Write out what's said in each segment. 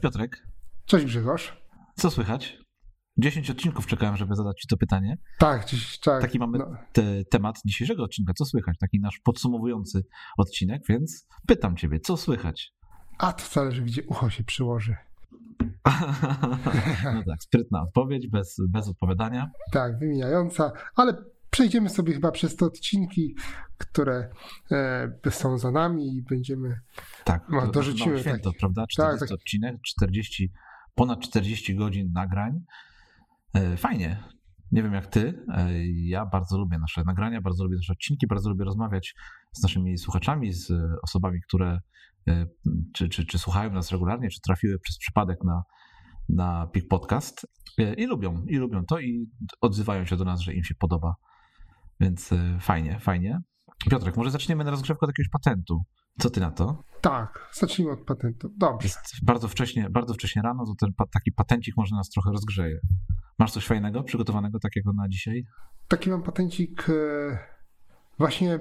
Cześć Piotrek. Cześć Grzegorz. Co słychać? 10 odcinków czekałem, żeby zadać Ci to pytanie. Tak, dziś, tak. Taki mamy no. te, temat dzisiejszego odcinka. Co słychać? Taki nasz podsumowujący odcinek, więc pytam Ciebie, co słychać? A to zależy, gdzie ucho się przyłoży. no tak, sprytna odpowiedź, bez, bez odpowiadania. Tak, wymijająca, ale przejdziemy sobie chyba przez te odcinki, które e, są za nami i będziemy. Tak, no, dorzucimy. No, święto, tak, prawda? 40 tak, odcinek, 40, ponad 40 godzin nagrań. E, fajnie. Nie wiem jak ty, e, ja bardzo lubię nasze nagrania, bardzo lubię nasze odcinki, bardzo lubię rozmawiać z naszymi słuchaczami, z osobami, które e, czy, czy, czy słuchają nas regularnie, czy trafiły przez przypadek na, na Pik Podcast i lubią, i lubią to i odzywają się do nas, że im się podoba. Więc fajnie, fajnie. Piotrek, może zaczniemy na rozgrzewkę od jakiegoś patentu. Co ty na to? Tak, zacznijmy od patentu. Dobrze. Jest bardzo wcześnie, bardzo wcześnie rano, to ten taki patencik może nas trochę rozgrzeje. Masz coś fajnego przygotowanego takiego na dzisiaj? Taki mam patencik e, właśnie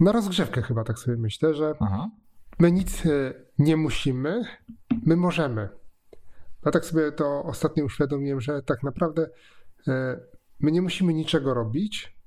na rozgrzewkę chyba tak sobie myślę, że Aha. my nic e, nie musimy, my możemy. Ja tak sobie to ostatnio uświadomiłem, że tak naprawdę e, my nie musimy niczego robić,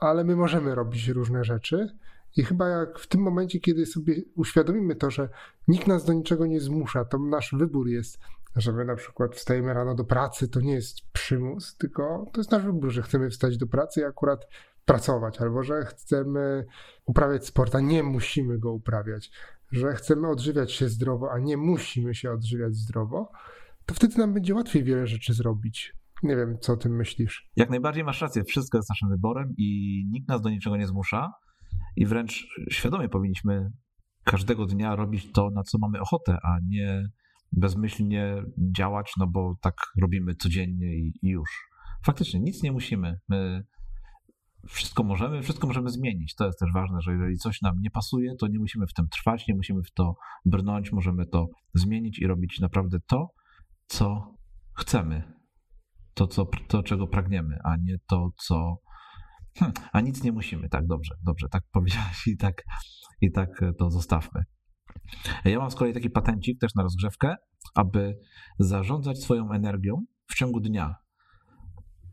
ale my możemy robić różne rzeczy i chyba jak w tym momencie, kiedy sobie uświadomimy to, że nikt nas do niczego nie zmusza, to nasz wybór jest, że my na przykład wstajemy rano do pracy, to nie jest przymus, tylko to jest nasz wybór, że chcemy wstać do pracy i akurat pracować, albo że chcemy uprawiać sport, a nie musimy go uprawiać, że chcemy odżywiać się zdrowo, a nie musimy się odżywiać zdrowo, to wtedy nam będzie łatwiej wiele rzeczy zrobić. Nie wiem, co o tym myślisz. Jak najbardziej masz rację, wszystko jest naszym wyborem i nikt nas do niczego nie zmusza i wręcz świadomie powinniśmy każdego dnia robić to, na co mamy ochotę, a nie bezmyślnie działać, no bo tak robimy codziennie i, już. Faktycznie nic nie musimy. My wszystko możemy, wszystko możemy zmienić. To jest też ważne, że jeżeli coś nam nie pasuje, to nie musimy w tym trwać, nie musimy w to brnąć, możemy to zmienić i robić naprawdę to, co chcemy. To, co, to czego pragniemy, a nie to, co Hm, a nic nie musimy. Tak, dobrze, dobrze, tak powiedziałeś i tak, i tak to zostawmy. Ja mam z kolei taki patencik też na rozgrzewkę, aby zarządzać swoją energią w ciągu dnia.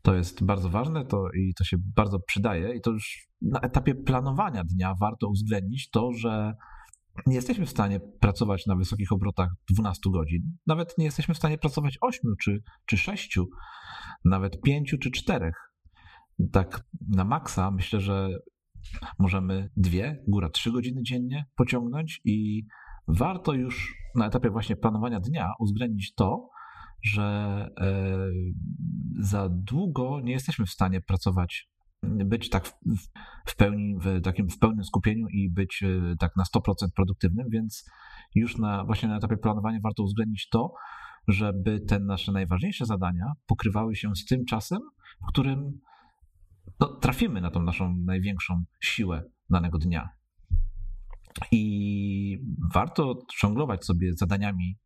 To jest bardzo ważne to, i to się bardzo przydaje. I to już na etapie planowania dnia warto uwzględnić to, że nie jesteśmy w stanie pracować na wysokich obrotach 12 godzin. Nawet nie jesteśmy w stanie pracować 8 czy, czy 6, nawet 5 czy 4 tak na maksa myślę, że możemy dwie, góra trzy godziny dziennie pociągnąć i warto już na etapie właśnie planowania dnia uwzględnić to, że e, za długo nie jesteśmy w stanie pracować, być tak w, pełni, w takim w pełnym skupieniu i być e, tak na 100% produktywnym, więc już na, właśnie na etapie planowania warto uwzględnić to, żeby te nasze najważniejsze zadania pokrywały się z tym czasem, w którym no, trafimy na tą naszą największą siłę danego dnia. I warto żonglować sobie zadaniami,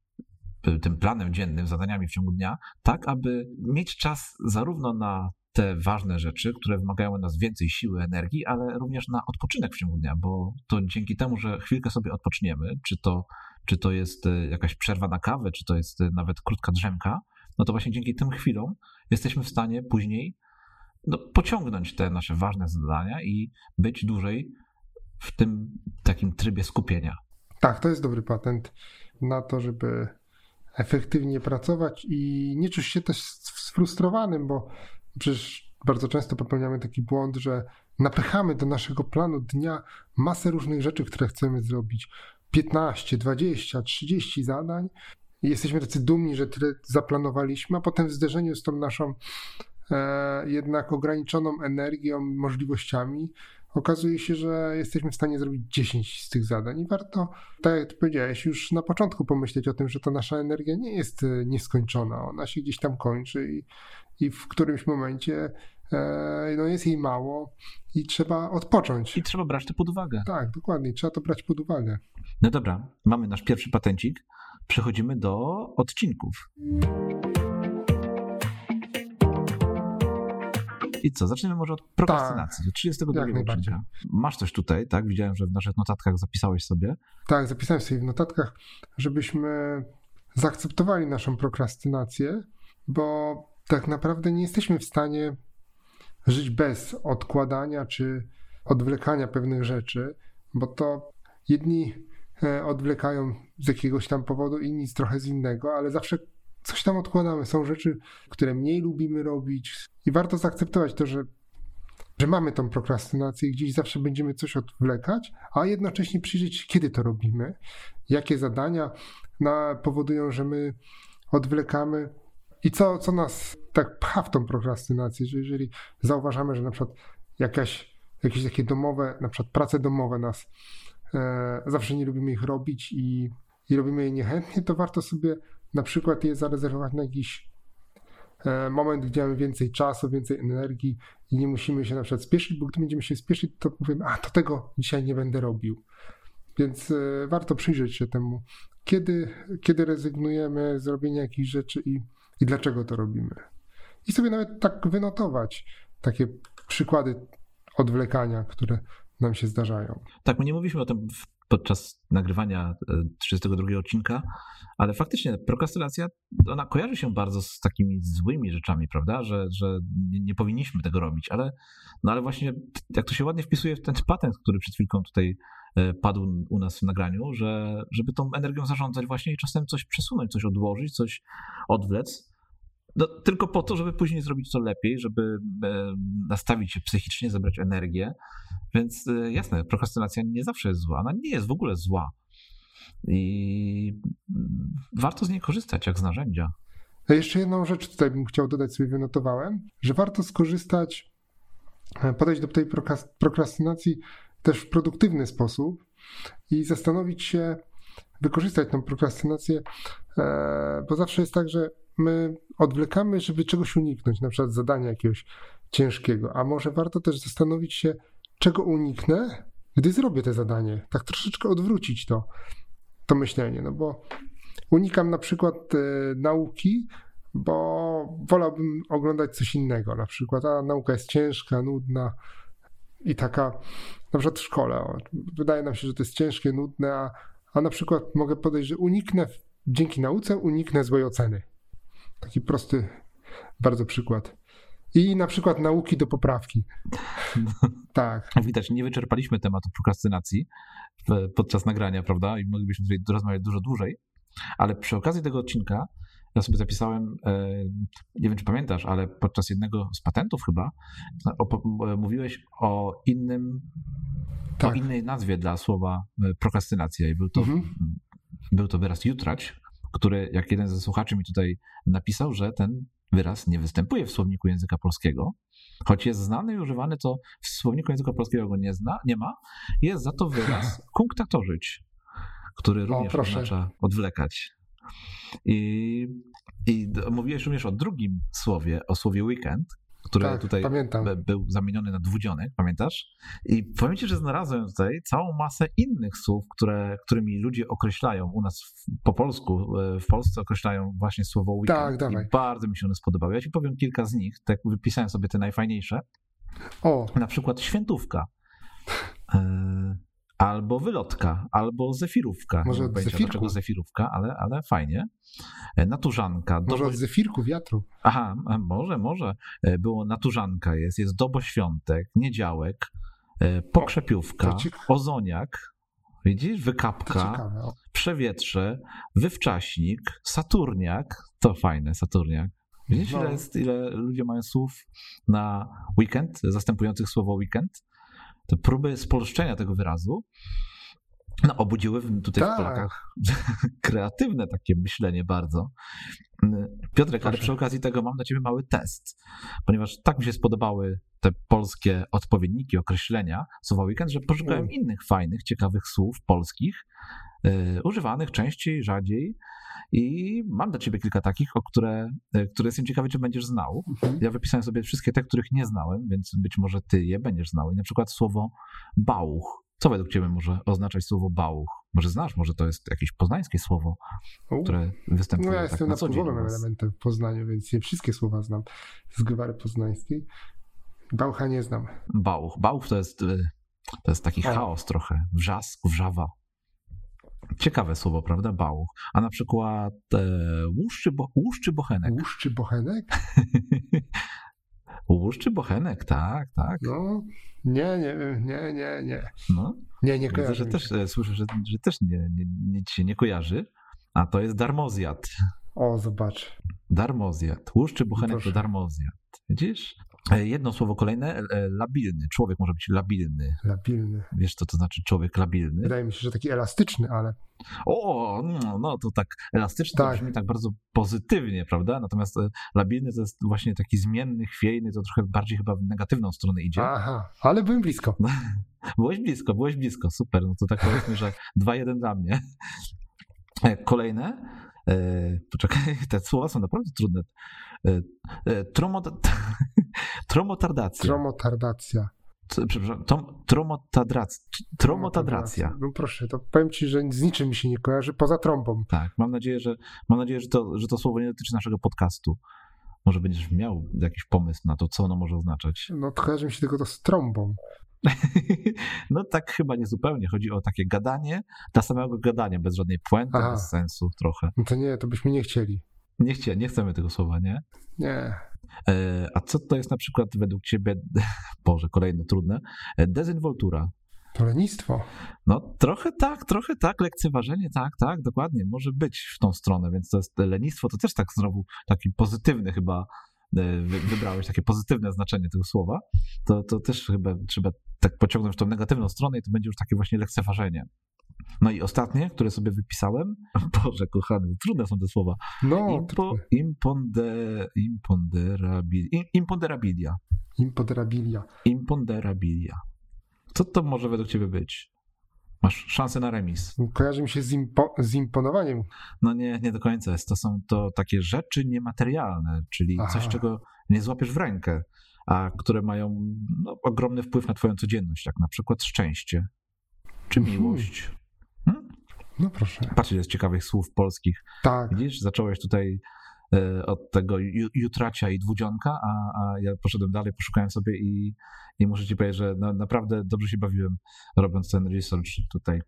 tym planem dziennym, zadaniami w ciągu dnia, tak aby mieć czas zarówno na te ważne rzeczy, które wymagają od nas więcej siły, energii, ale również na odpoczynek w ciągu dnia, bo to dzięki temu, że chwilkę sobie odpoczniemy, czy to, czy to jest e, jakaś przerwa na kawę, czy to jest e, nawet krótka drzemka, no to właśnie dzięki tym chwilom jesteśmy w stanie później no, pociągnąć te nasze ważne zadania i być dłużej w tym takim trybie skupienia. Tak, to jest dobry patent na to, żeby efektywnie pracować i nie czuć się też sfrustrowanym, bo przecież bardzo często popełniamy taki błąd, że napychamy do naszego planu dnia masę różnych rzeczy, które chcemy zrobić. 15, 20, 30 zadań. I jesteśmy tacy dumni, że tyle zaplanowaliśmy, a potem w zderzeniu z tą naszą E, jednak ograniczoną energią, możliwościami, okazuje się, że jesteśmy w stanie zrobić 10 z tych zadań i warto, tak jak powiedziałeś, już na początku pomyśleć o tym, że ta nasza energia nie jest e, nieskończona, ona się gdzieś tam kończy i, i w którymś momencie e, no jest jej mało i trzeba odpocząć. I trzeba brać to pod uwagę. Tak, dokładnie, trzeba to brać pod uwagę. No dobra, mamy nasz pierwszy patencik. Przechodzimy do odcinków. I co, zaczniemy może od prokrastynacji, tak, 32 odcinka. Masz coś tutaj, tak? Widziałem, że w naszych notatkach zapisałeś sobie. Tak, zapisałem sobie w notatkach, żebyśmy zaakceptowali naszą prokrastynację, bo tak naprawdę nie jesteśmy w stanie żyć bez odkładania czy odwlekania pewnych rzeczy, bo to jedni e, odwlekają z jakiegoś tam powodu, inni z trochę z innego, ale zawsze coś tam odkładamy. Są rzeczy, które mniej lubimy robić i warto zaakceptować to, że, że mamy tą prokrastynację i gdzieś zawsze będziemy coś odwlekać, a jednocześnie przyjrzeć się, kiedy to robimy, jakie zadania na, powodują, że my odwlekamy. I co, co nas tak pcha w tą prokrastynację, że jeżeli zauważamy, że na przykład jakaś, jakieś takie domowe, na przykład prace domowe nas e, zawsze nie lubimy ich robić i, i robimy je niechętnie, to warto sobie na przykład je zarezerwować na jakiś moment, gdzie mamy więcej czasu, więcej energii i nie musimy się na przykład spieszyć, bo gdy będziemy się spieszyć, to powiemy, a to tego dzisiaj nie będę robił. Więc e, warto przyjrzeć się temu, kiedy, kiedy rezygnujemy z robienia jakichś rzeczy i, i dlaczego to robimy. I sobie nawet tak wynotować takie przykłady odwlekania, które nam się zdarzają. Tak, my nie mówiliśmy o tym podczas nagrywania 32 e, odcinka, ale faktycznie prokrastynacja, ona kojarzy się bardzo z takimi złymi rzeczami, prawda, że, że nie powinniśmy tego robić, ale, no ale właśnie jak to się ładnie wpisuje w ten patent, który przed chwilką tutaj e, padł u nas w nagraniu, że żeby tą energią zarządzać właśnie i czasem coś przesunąć, coś odłożyć, coś odwlec, no, tylko po to, żeby później zrobić to lepiej, żeby e, nastawić się psychicznie, zebrać energię. Więc e, jasne, prokrastynacja nie zawsze jest zła, ona nie jest w ogóle zła. I warto z niej korzystać jak z narzędzia. A jeszcze jedną rzecz tutaj bym chciał dodać, sobie wynotowałem, że warto skorzystać, e, podejść do tej prokrastynacji też w produktywny sposób i zastanowić się, wykorzystać tą prokrastynację, bo zawsze jest tak, że my odwlekamy, żeby czegoś uniknąć, na przykład zadania jakiegoś ciężkiego, a może warto też zastanowić się, czego uniknę, gdy zrobię te zadanie. Tak troszeczkę odwrócić to, to myślenie, no bo unikam na przykład e, nauki, bo wolałbym oglądać coś innego, na przykład, a nauka jest ciężka, nudna i taka, na przykład w szkole, wydaje nam się, że to jest ciężkie, nudne, a, a na przykład mogę podejść, że uniknę, dzięki nauce uniknę złej oceny. Taki prosty bardzo przykład. I na przykład nauki do poprawki. tak. Widać, nie wyczerpaliśmy tematu prokrastynacji podczas nagrania, prawda? I moglibyśmy tutaj rozmawiać dużo dłużej. Ale przy okazji tego odcinka ja sobie zapisałem, e, nie wiem czy pamiętasz, ale podczas jednego z patentów chyba mówiłeś o innym, tak. o innej nazwie dla słowa e, prokrastynacja i był to, mhm. Był to wyraz jutrać, który, jak jeden ze słuchaczy mi tutaj napisał, że ten wyraz nie występuje w słowniku języka polskiego, choć jest znany i używany, to w słowniku języka polskiego go nie, zna, nie ma. Jest za to wyraz kunktatorzyć, który również o, oznacza odwlekać. I, I mówiłeś również o drugim słowie, o słowie weekend, który tak, tutaj pamiętam. był zamieniony na dwudzionek, pamiętasz? I powiem ci, że znalazłem tutaj całą masę innych słów, które, którymi ludzie określają u nas w, po polsku, e, w Polsce określają właśnie słowo weekend. Tak, dawaj. I bardzo mi się one spodobały. Ja ci powiem kilka z nich, tak wypisałem sobie te najfajniejsze. O. Na przykład świętówka. E, albo wylotka, albo zefirówka. Może od zefirku. Dlaczego zefirówka, ale, ale fajnie. E, naturzanka. Może od zefirku wiatru. Aha, może, może. E, było naturzanka jest, jest doboświątek, niedziałek, e, pokrzepiówka, ozoniak, widzisz, wykapka, przewietrze, wywczaśnik, saturniak, to fajne, saturniak. Widzisz, no. ile, jest, ile ludzie mają słów na weekend, zastępujących słowo weekend? Te próby spolszczenia tego wyrazu no, obudziły tutaj tak. w Polakach kreatywne takie myślenie bardzo. Piotrek, Proszę. ale przy okazji tego mam dla ciebie mały test, ponieważ tak mi się spodobały te polskie odpowiedniki, określenia słowa weekend, że poszukałem mm. innych fajnych, ciekawych słów polskich, używanych częściej, rzadziej, i mam dla ciebie kilka takich, o które, e, które jestem ciekawy, czy będziesz znał. Mhm. Ja wypisałem sobie wszystkie te, których nie znałem, więc być może ty je będziesz znał. I na przykład słowo bauch. Co według ciebie może oznaczać słowo bauch? Może znasz, może to jest jakieś poznańskie słowo, U. które występuje No ja tak jestem na napływowym elementem w Poznaniu, więc nie wszystkie słowa znam z gwary poznańskiej. Baucha nie znam. Bauch. Bauch to jest, e, to jest taki o. chaos trochę. Wrzask, wrzawa. Ciekawe słowo, prawda? Bałuch. A na przykład e, łuszczy, bo, łuszczy bochenek. Łuszczy bochenek? łuszczy bochenek, tak, tak. No, nie, nie, nie, nie, nie. No. Nie, nie kojarzy Widzę, że też, e, słyszę, że, że też nie, nie, nic się nie kojarzy, a to jest darmozjad. O, zobacz. Darmozjad. Łuszczy bochenek Proszę. to darmozjad. Widzisz? E, jedno słowo kolejne, e, labilny. Człowiek może być labilny. Labilny. Wiesz, co to znaczy człowiek labilny? Wydaje mi się, że taki elastyczny, ale. O, no, no to tak elastyczny tak. to brzmi tak bardzo pozytywnie, prawda? Natomiast e, labilny to jest właśnie taki zmienny, chwiejny, to trochę bardziej chyba w negatywną stronę idzie. Aha, ale byłem blisko. byłeś blisko, byłeś blisko, super. No to tak powiedzmy, że 2-1 dla mnie. Kolejne. Poczekaj, te słowa są naprawdę trudne. E, tromot... tromotardacja. Tromotardacja. Przepraszam, tom, tromotadracja. Tromotadracja. No proszę, to powiem ci, że z niczym mi się nie kojarzy, poza trąbą. Tak, mam nadzieję, że, mam nadzieję, że, to, że to słowo nie dotyczy naszego podcastu. Może będziesz miał jakiś pomysł na to, co ono może oznaczać. No to kojarzy mi się tylko to z trąbą. no tak chyba nie zupełnie. Chodzi o takie gadanie dla samego gadania, bez żadnej puenty, Aha. bez sensu trochę. No to nie, to byśmy nie chcieli. Nie, chcie, nie chcemy tego słowa, nie? Nie. E, a co to jest na przykład według ciebie, Boże, kolejne trudne, e, dezynwoltura? To lenistwo. No trochę tak, trochę tak, lekceważenie, tak, tak, dokładnie, może być w tą stronę, więc to jest lenistwo, to też tak znowu taki pozytywny chyba e, wybrałeś takie pozytywne znaczenie tego słowa, to, to też chyba trzeba tak pociągnąć w tą negatywną stronę i to będzie już takie właśnie lekceważenie. No i ostatnie, które sobie wypisałem. Boże, kochany, trudne są te słowa. No, Impo, imponde, imponderabil, imponderabilia. Imponderabilia. Imponderabilia. Co to może według ciebie być? Masz szansę na remis. Kojarzy mi się z, impo, z imponowaniem. No nie, nie do końca jest. To są to takie rzeczy niematerialne, czyli Aha. coś, czego nie złapiesz w rękę, a które mają no, ogromny wpływ na twoją codzienność, jak na przykład szczęście czy mhm. miłość. No proszę. Patrzcie, jest ciekawych słów polskich. Tak. Widzisz, zacząłeś tutaj e, od tego jutracia i dwudzionka, a, a ja poszedłem dalej, poszukałem sobie i, i muszę ci powiedzieć, że no, naprawdę dobrze się bawiłem robiąc ten research tutaj.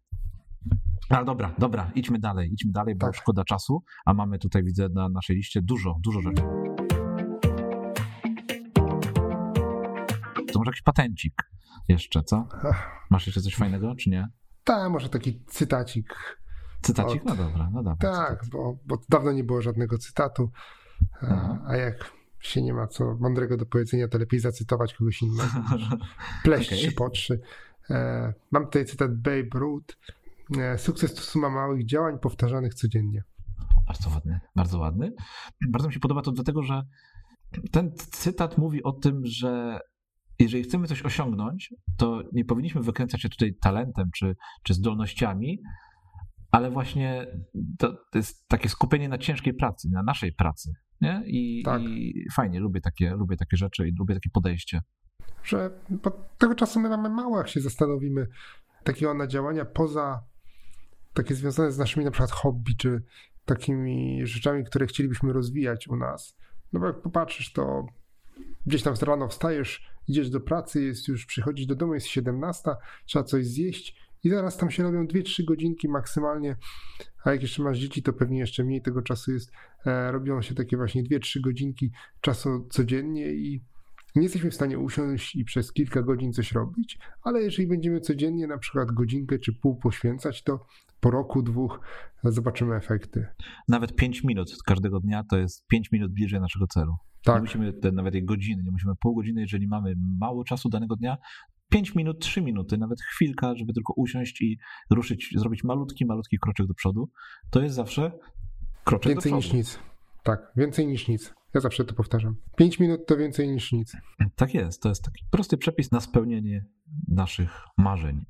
Ale dobra, dobra, idźmy dalej, idźmy dalej, bo tak. szkoda czasu, a mamy tutaj, widzę na naszej liście dużo, dużo rzeczy. To może jakiś patencik jeszcze, co? Masz jeszcze coś fajnego, czy nie? Tak, może taki cytacik Cytacik? Od... No dobra, no dobra. Tak, bo, bo, dawno nie było żadnego cytatu, a, a, jak się nie ma co mądrego do powiedzenia, to lepiej zacytować kogoś innego, pleść okay. się po trzy. E, mam tutaj cytat Babe Ruth. E, sukces to suma małych działań powtarzanych codziennie. Bardzo ładny, bardzo ładny. Bardzo mi się podoba to dlatego, że ten cytat mówi o tym, że jeżeli chcemy coś osiągnąć, to nie powinniśmy wykręcać się tutaj talentem czy, czy zdolnościami, ale właśnie to, to, jest takie skupienie na ciężkiej pracy, na naszej pracy. Nie? I, tak. I, fajnie, lubię takie, lubię takie rzeczy i lubię takie podejście. Że tego czasu my mamy mało, jak się zastanowimy, takiego na działania poza takie związane z naszymi na przykład hobby, czy takimi rzeczami, które chcielibyśmy rozwijać u nas. No bo jak popatrzysz, to gdzieś tam z rano wstajesz, idziesz do pracy, jest już, przychodzisz do domu, jest 17, trzeba coś zjeść i zaraz tam się robią 2-3 godzinki maksymalnie, a jak jeszcze masz dzieci, to pewnie jeszcze mniej tego czasu jest. E, robią się takie właśnie 2-3 godzinki czasu codziennie i nie jesteśmy w stanie usiąść i przez kilka godzin coś robić, ale jeżeli będziemy codziennie na przykład godzinkę czy pół poświęcać, to po roku, dwóch zobaczymy efekty. Nawet 5 minut każdego dnia to jest 5 minut bliżej naszego celu. Tak. Nie musimy te, nawet godziny, nie musimy pół godziny, jeżeli mamy mało czasu danego dnia, 5 minut, 3 minuty, nawet chwilka, żeby tylko usiąść i ruszyć, zrobić malutki, malutki kroczek do przodu, to jest zawsze kroczek więcej do przodu. Więcej niż nic. Tak, więcej niż nic. Ja zawsze to powtarzam. 5 minut to więcej niż nic. Tak jest. To jest taki prosty przepis na spełnienie naszych marzeń.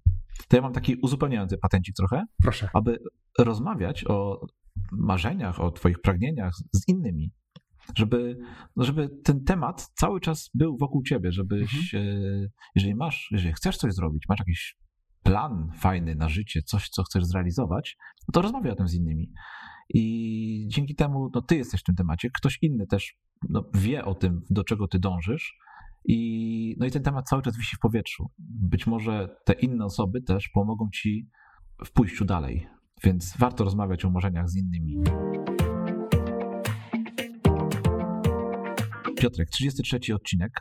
To ja mam taki uzupełniający patencik trochę. Proszę. Aby rozmawiać o marzeniach, o Twoich pragnieniach z innymi żeby, żeby ten temat cały czas był wokół ciebie, żebyś, mhm. E, jeżeli masz, jeżeli chcesz coś zrobić, masz jakiś plan fajny na życie, coś, co chcesz zrealizować, no to rozmawiaj o tym z innymi. I dzięki temu no, ty jesteś w tym temacie, ktoś inny też no, wie o tym, do czego ty dążysz. I, no i ten temat cały czas wisi w powietrzu. Być może te inne osoby też pomogą ci w pójściu dalej, więc warto rozmawiać o marzeniach z innymi. Piotrek, 33 odcinek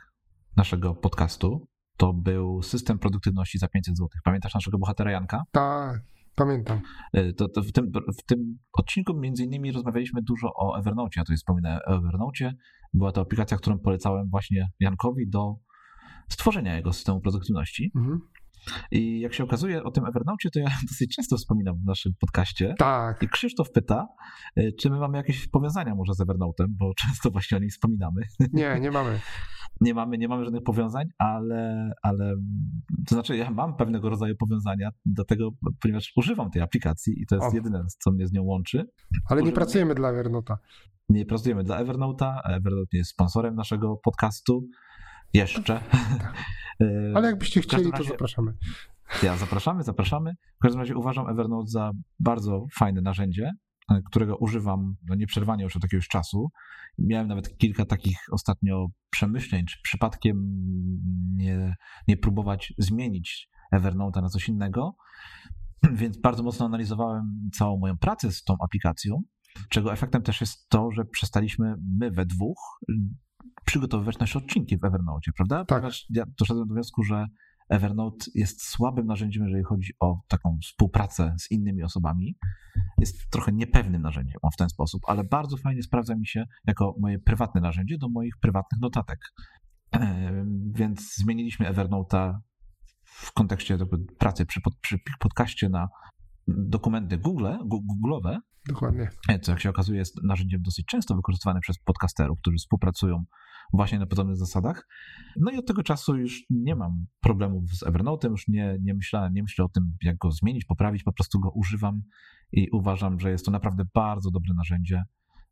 naszego podcastu to był system produktywności za 500 zł. Pamiętasz naszego bohatera Janka? Tak, pamiętam. E, to, to w, tym, w tym odcinku między innymi rozmawialiśmy dużo o Evernote. Ja tu wspominałem o Evernote. Była to aplikacja, którą polecałem właśnie Jankowi do stworzenia jego systemu produktywności. Mhm. I jak się okazuje o tym Evernote, to ja dosyć często wspominam w naszym podcaście. Tak. I Krzysztof pyta, e, czy my mamy jakieś powiązania może z Evernote'em, bo często właśnie o nim wspominamy. Nie, nie mamy. nie mamy, nie mamy żadnych powiązań, ale, ale to znaczy ja mam pewnego rodzaju powiązania do tego, ponieważ używam tej aplikacji i to jest o. jedyne, co mnie z nią łączy. Ale Używam... nie pracujemy dla Evernote'a. Nie pracujemy dla Evernote'a. Evernote jest sponsorem naszego podcastu. Jeszcze. E, ale jakbyście chcieli, razie, to zapraszamy. Ja zapraszamy, zapraszamy. W każdym razie uważam Evernote za bardzo fajne narzędzie, e, którego używam no, nieprzerwanie już od jakiegoś czasu. Miałem nawet kilka takich ostatnio przemyśleń, czy przypadkiem nie, nie próbować zmienić Evernote'a na coś innego. Więc bardzo mocno analizowałem całą moją pracę z tą aplikacją, czego efektem też jest to, że przestaliśmy my we dwóch przygotowywać nasze odcinki w Evernote, prawda? Tak. Ponieważ ja doszedłem do wniosku, że Evernote jest słabym narzędziem, jeżeli chodzi o taką współpracę z innymi osobami. Jest trochę niepewnym narzędziem w ten sposób, ale bardzo fajnie sprawdza mi się jako moje prywatne narzędzie do moich prywatnych notatek. Więc zmieniliśmy Evernote'a w kontekście pracy przy, pod, przy podcaście na dokumenty Google, Google'owe. Dokładnie. Co jak się okazuje jest narzędziem dosyć często wykorzystywane przez podcasterów, którzy współpracują właśnie na podobnych zasadach. No i od tego czasu już nie mam problemów z Evernote'em, już nie, nie, myślałem, nie myślę o tym, jak go zmienić, poprawić, po prostu go używam i uważam, że jest to naprawdę bardzo dobre narzędzie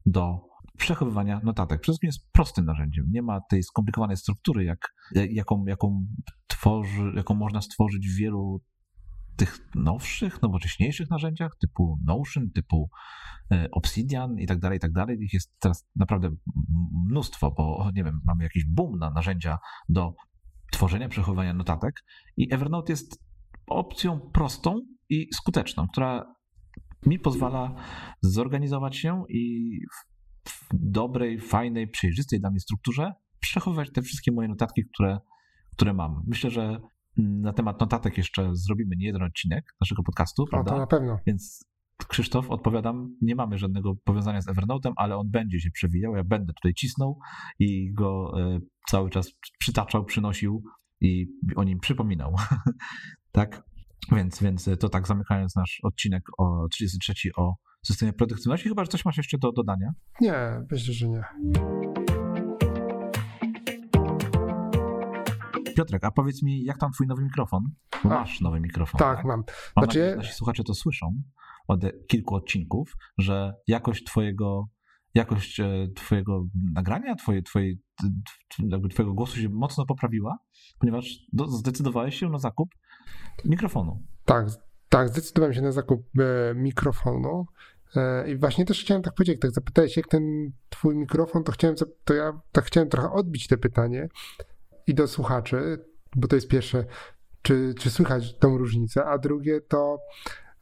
do przechowywania notatek. Przede wszystkim jest prostym narzędziem. Nie ma tej skomplikowanej struktury, jak, jaką, jaką, tworzy, jaką można stworzyć w wielu tych nowszych, nowocześniejszych narzędziach typu Notion, typu e, Obsidian i tak dalej, i tak dalej. Ich jest teraz naprawdę mnóstwo, bo nie wiem, mamy jakiś boom na narzędzia do tworzenia, przechowywania notatek i Evernote jest opcją prostą i skuteczną, która mi pozwala zorganizować się i w dobrej, fajnej, przejrzystej dla mnie strukturze przechowywać te wszystkie moje notatki, które, które mam. Myślę, że na temat notatek jeszcze zrobimy nie jeden odcinek naszego podcastu, prawda? to na pewno. Więc Krzysztof, odpowiadam, nie mamy żadnego powiązania z Evernote'em, ale on będzie się przewijał, ja będę tutaj cisnął i go e, cały czas przytaczał, przynosił i o nim przypominał. tak? Więc, więc to tak zamykając nasz odcinek o 33 o systemie produktywności, chyba, że coś masz jeszcze do dodania? Nie, myślę, że nie. Piotrek, a powiedz mi, jak tam twój nowy mikrofon? Bo masz nowy mikrofon. Tak, tak? mam. Mam znaczy... nadzieję, że nasi słuchacze to słyszą od kilku odcinków, że jakość twojego jakość e, twojego nagrania, twoje, twoje, jakby twojego głosu się mocno poprawiła, ponieważ zdecydowałeś się na zakup mikrofonu. Tak, tak, zdecydowałem się na zakup e, mikrofonu. E, I właśnie też chciałem tak powiedzieć, tak zapytałeś, jak ten twój mikrofon, to chciałem, to ja tak chciałem trochę odbić te pytanie, i do słuchaczy, bo to jest pierwsze, czy, czy słychać tą różnicę, a drugie to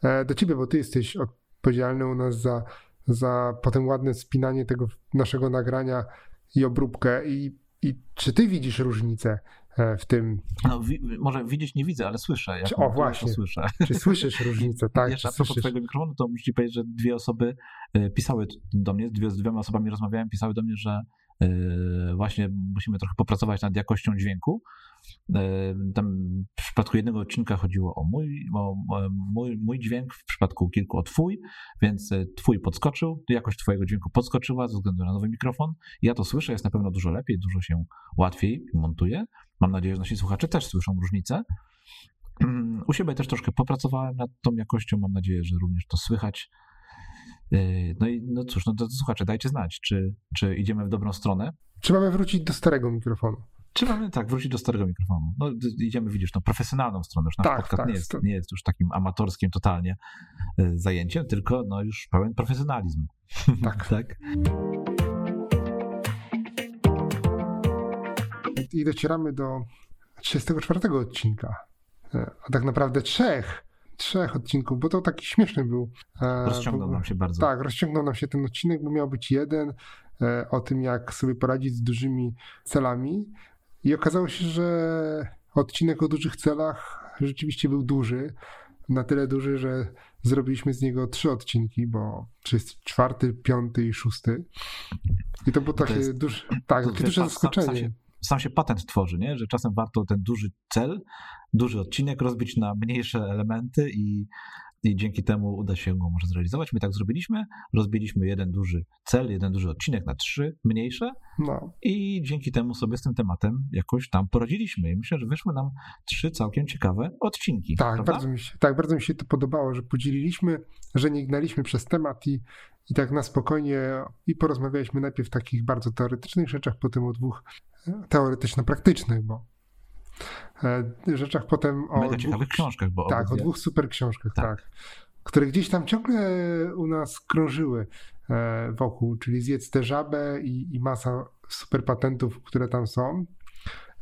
e, do ciebie, bo ty jesteś odpowiedzialny u nas za, za potem ładne spinanie tego naszego nagrania i obróbkę i, i czy ty widzisz różnicę e, w tym? No, wi może widzieć nie widzę, ale słyszę. Jak o, właśnie. Słyszę. Czy słyszysz różnicę, tak? Jeszcze a propos twojego mikrofonu, to muszę ci powiedzieć, że dwie osoby e, pisały do mnie, dwie, z dwiema osobami rozmawiałem, pisały do mnie, że właśnie musimy trochę popracować nad jakością dźwięku. Yy, tam w przypadku jednego odcinka chodziło o mój, o mój, mój dźwięk, w przypadku kilku o twój, więc e, twój podskoczył, jakość twojego dźwięku podskoczyła ze względu na nowy mikrofon. Ja to słyszę, jest na pewno dużo lepiej, dużo się łatwiej montuje. Mam nadzieję, że nasi słuchacze też słyszą różnicę. U siebie też troszkę popracowałem nad tą jakością, mam nadzieję, że również to słychać. Yy, no i no cóż, no to słuchacze, dajcie znać, czy, czy idziemy w dobrą stronę. Czy mamy wrócić do starego mikrofonu? Czy mamy tak, wrócić do starego mikrofonu? No idziemy, widzisz, tą profesjonalną stronę. Już nasz tak, podcast tak, nie, jest, nie jest już takim amatorskim totalnie yy, zajęciem, tylko no już pełen profesjonalizm. Tak. tak. I docieramy do 34 odcinka, yy, a tak naprawdę trzech trzech odcinków, bo to taki śmieszny był. Rozciągnął nam się bardzo. Tak, rozciągnął nam się ten odcinek, bo miał być jeden o tym, jak sobie poradzić z dużymi celami. I okazało się, że odcinek o dużych celach rzeczywiście był duży. Na tyle duży, że zrobiliśmy z niego trzy odcinki, bo to jest czwarty, piąty i szósty. I to było takie to duże, tak, takie duże zaskoczenie. Sam, sam, się, sam się patent tworzy, nie? że czasem warto ten duży cel, duży odcinek rozbić na mniejsze elementy i i dzięki temu uda się go może zrealizować. My tak zrobiliśmy, rozbiliśmy jeden duży cel, jeden duży odcinek na trzy mniejsze no. i dzięki temu sobie z tym tematem jakoś tam poradziliśmy. I myślę, że wyszły nam trzy całkiem ciekawe odcinki. Tak, bardzo mi się, tak, bardzo mi się to podobało, że podzieliliśmy, że nie gnaliśmy przez temat i, i tak na spokojnie i porozmawialiśmy najpierw w takich bardzo teoretycznych rzeczach, potem o dwóch e, teoretyczno-praktycznych, bo rzeczach potem o. Mega dwóch, ciekawych książkach, bo. Tak, o dwóch super książkach, tak. tak. Które gdzieś tam ciągle u nas krążyły e, wokół, czyli Zjedz tę żabę i, i masa super patentów, które tam są,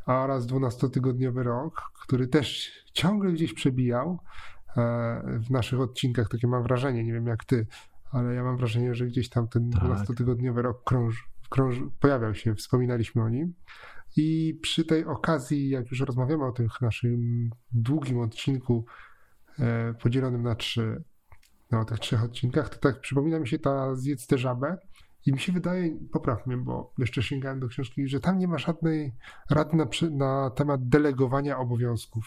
oraz 12-tygodniowy rok, który też ciągle gdzieś przebijał e, w naszych odcinkach. Takie mam wrażenie, nie wiem jak ty, ale ja mam wrażenie, że gdzieś tam ten tak. 12-tygodniowy rok krąż, krąż, pojawiał się, wspominaliśmy o nim. I przy tej okazji, jak już rozmawiamy o tym naszym długim odcinku e, podzielonym na trzy, no, tych trzech odcinkach, to tak przypomina mi się ta Zjedz tę żabę i mi się wydaje, popraw mnie, bo jeszcze sięgałem do książki, że tam nie ma żadnej rady na, na temat delegowania obowiązków.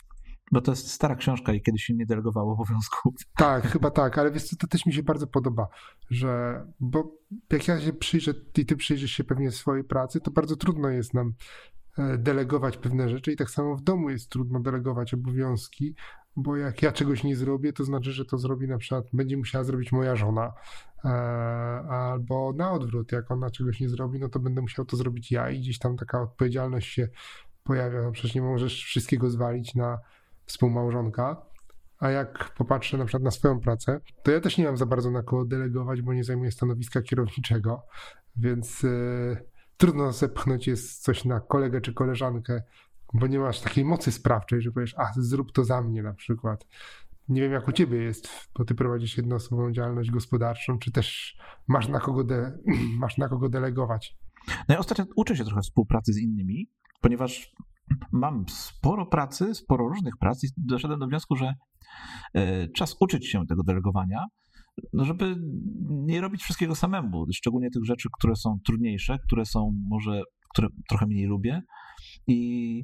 Bo to jest stara książka i kiedyś się nie delegowało obowiązków. Tak, chyba tak, ale wiesz to też mi się bardzo podoba, że, bo jak ja się przyjrzę i ty przyjrzysz się pewnie swojej pracy, to bardzo trudno jest nam E, delegować pewne rzeczy i tak samo w domu jest trudno delegować obowiązki, bo jak ja czegoś nie zrobię, to znaczy, że to zrobi na przykład, będzie musiała zrobić moja żona, e, albo na odwrót, jak ona czegoś nie zrobi, no to będę musiał to zrobić ja i gdzieś tam taka odpowiedzialność się pojawia, no przecież nie możesz wszystkiego zwalić na współmałżonka, a jak popatrzę na przykład na swoją pracę, to ja też nie mam za bardzo na kogo delegować, bo nie zajmuję stanowiska kierowniczego, więc... Yy, trudno zepchnąć jest coś na kolegę czy koleżankę, bo nie masz takiej mocy sprawczej, że powiesz, a zrób to za mnie na przykład. Nie wiem, jak u ciebie jest, bo ty prowadzisz jednoosobową działalność gospodarczą, czy też masz na kogo, de, masz na kogo delegować. No ja ostatnio uczę się trochę współpracy z innymi, ponieważ mam sporo pracy, sporo różnych prac i doszedłem do wniosku, że e, czas uczyć się tego delegowania, no żeby nie robić wszystkiego samemu, szczególnie tych rzeczy, które są trudniejsze, które są może, które trochę mniej lubię. I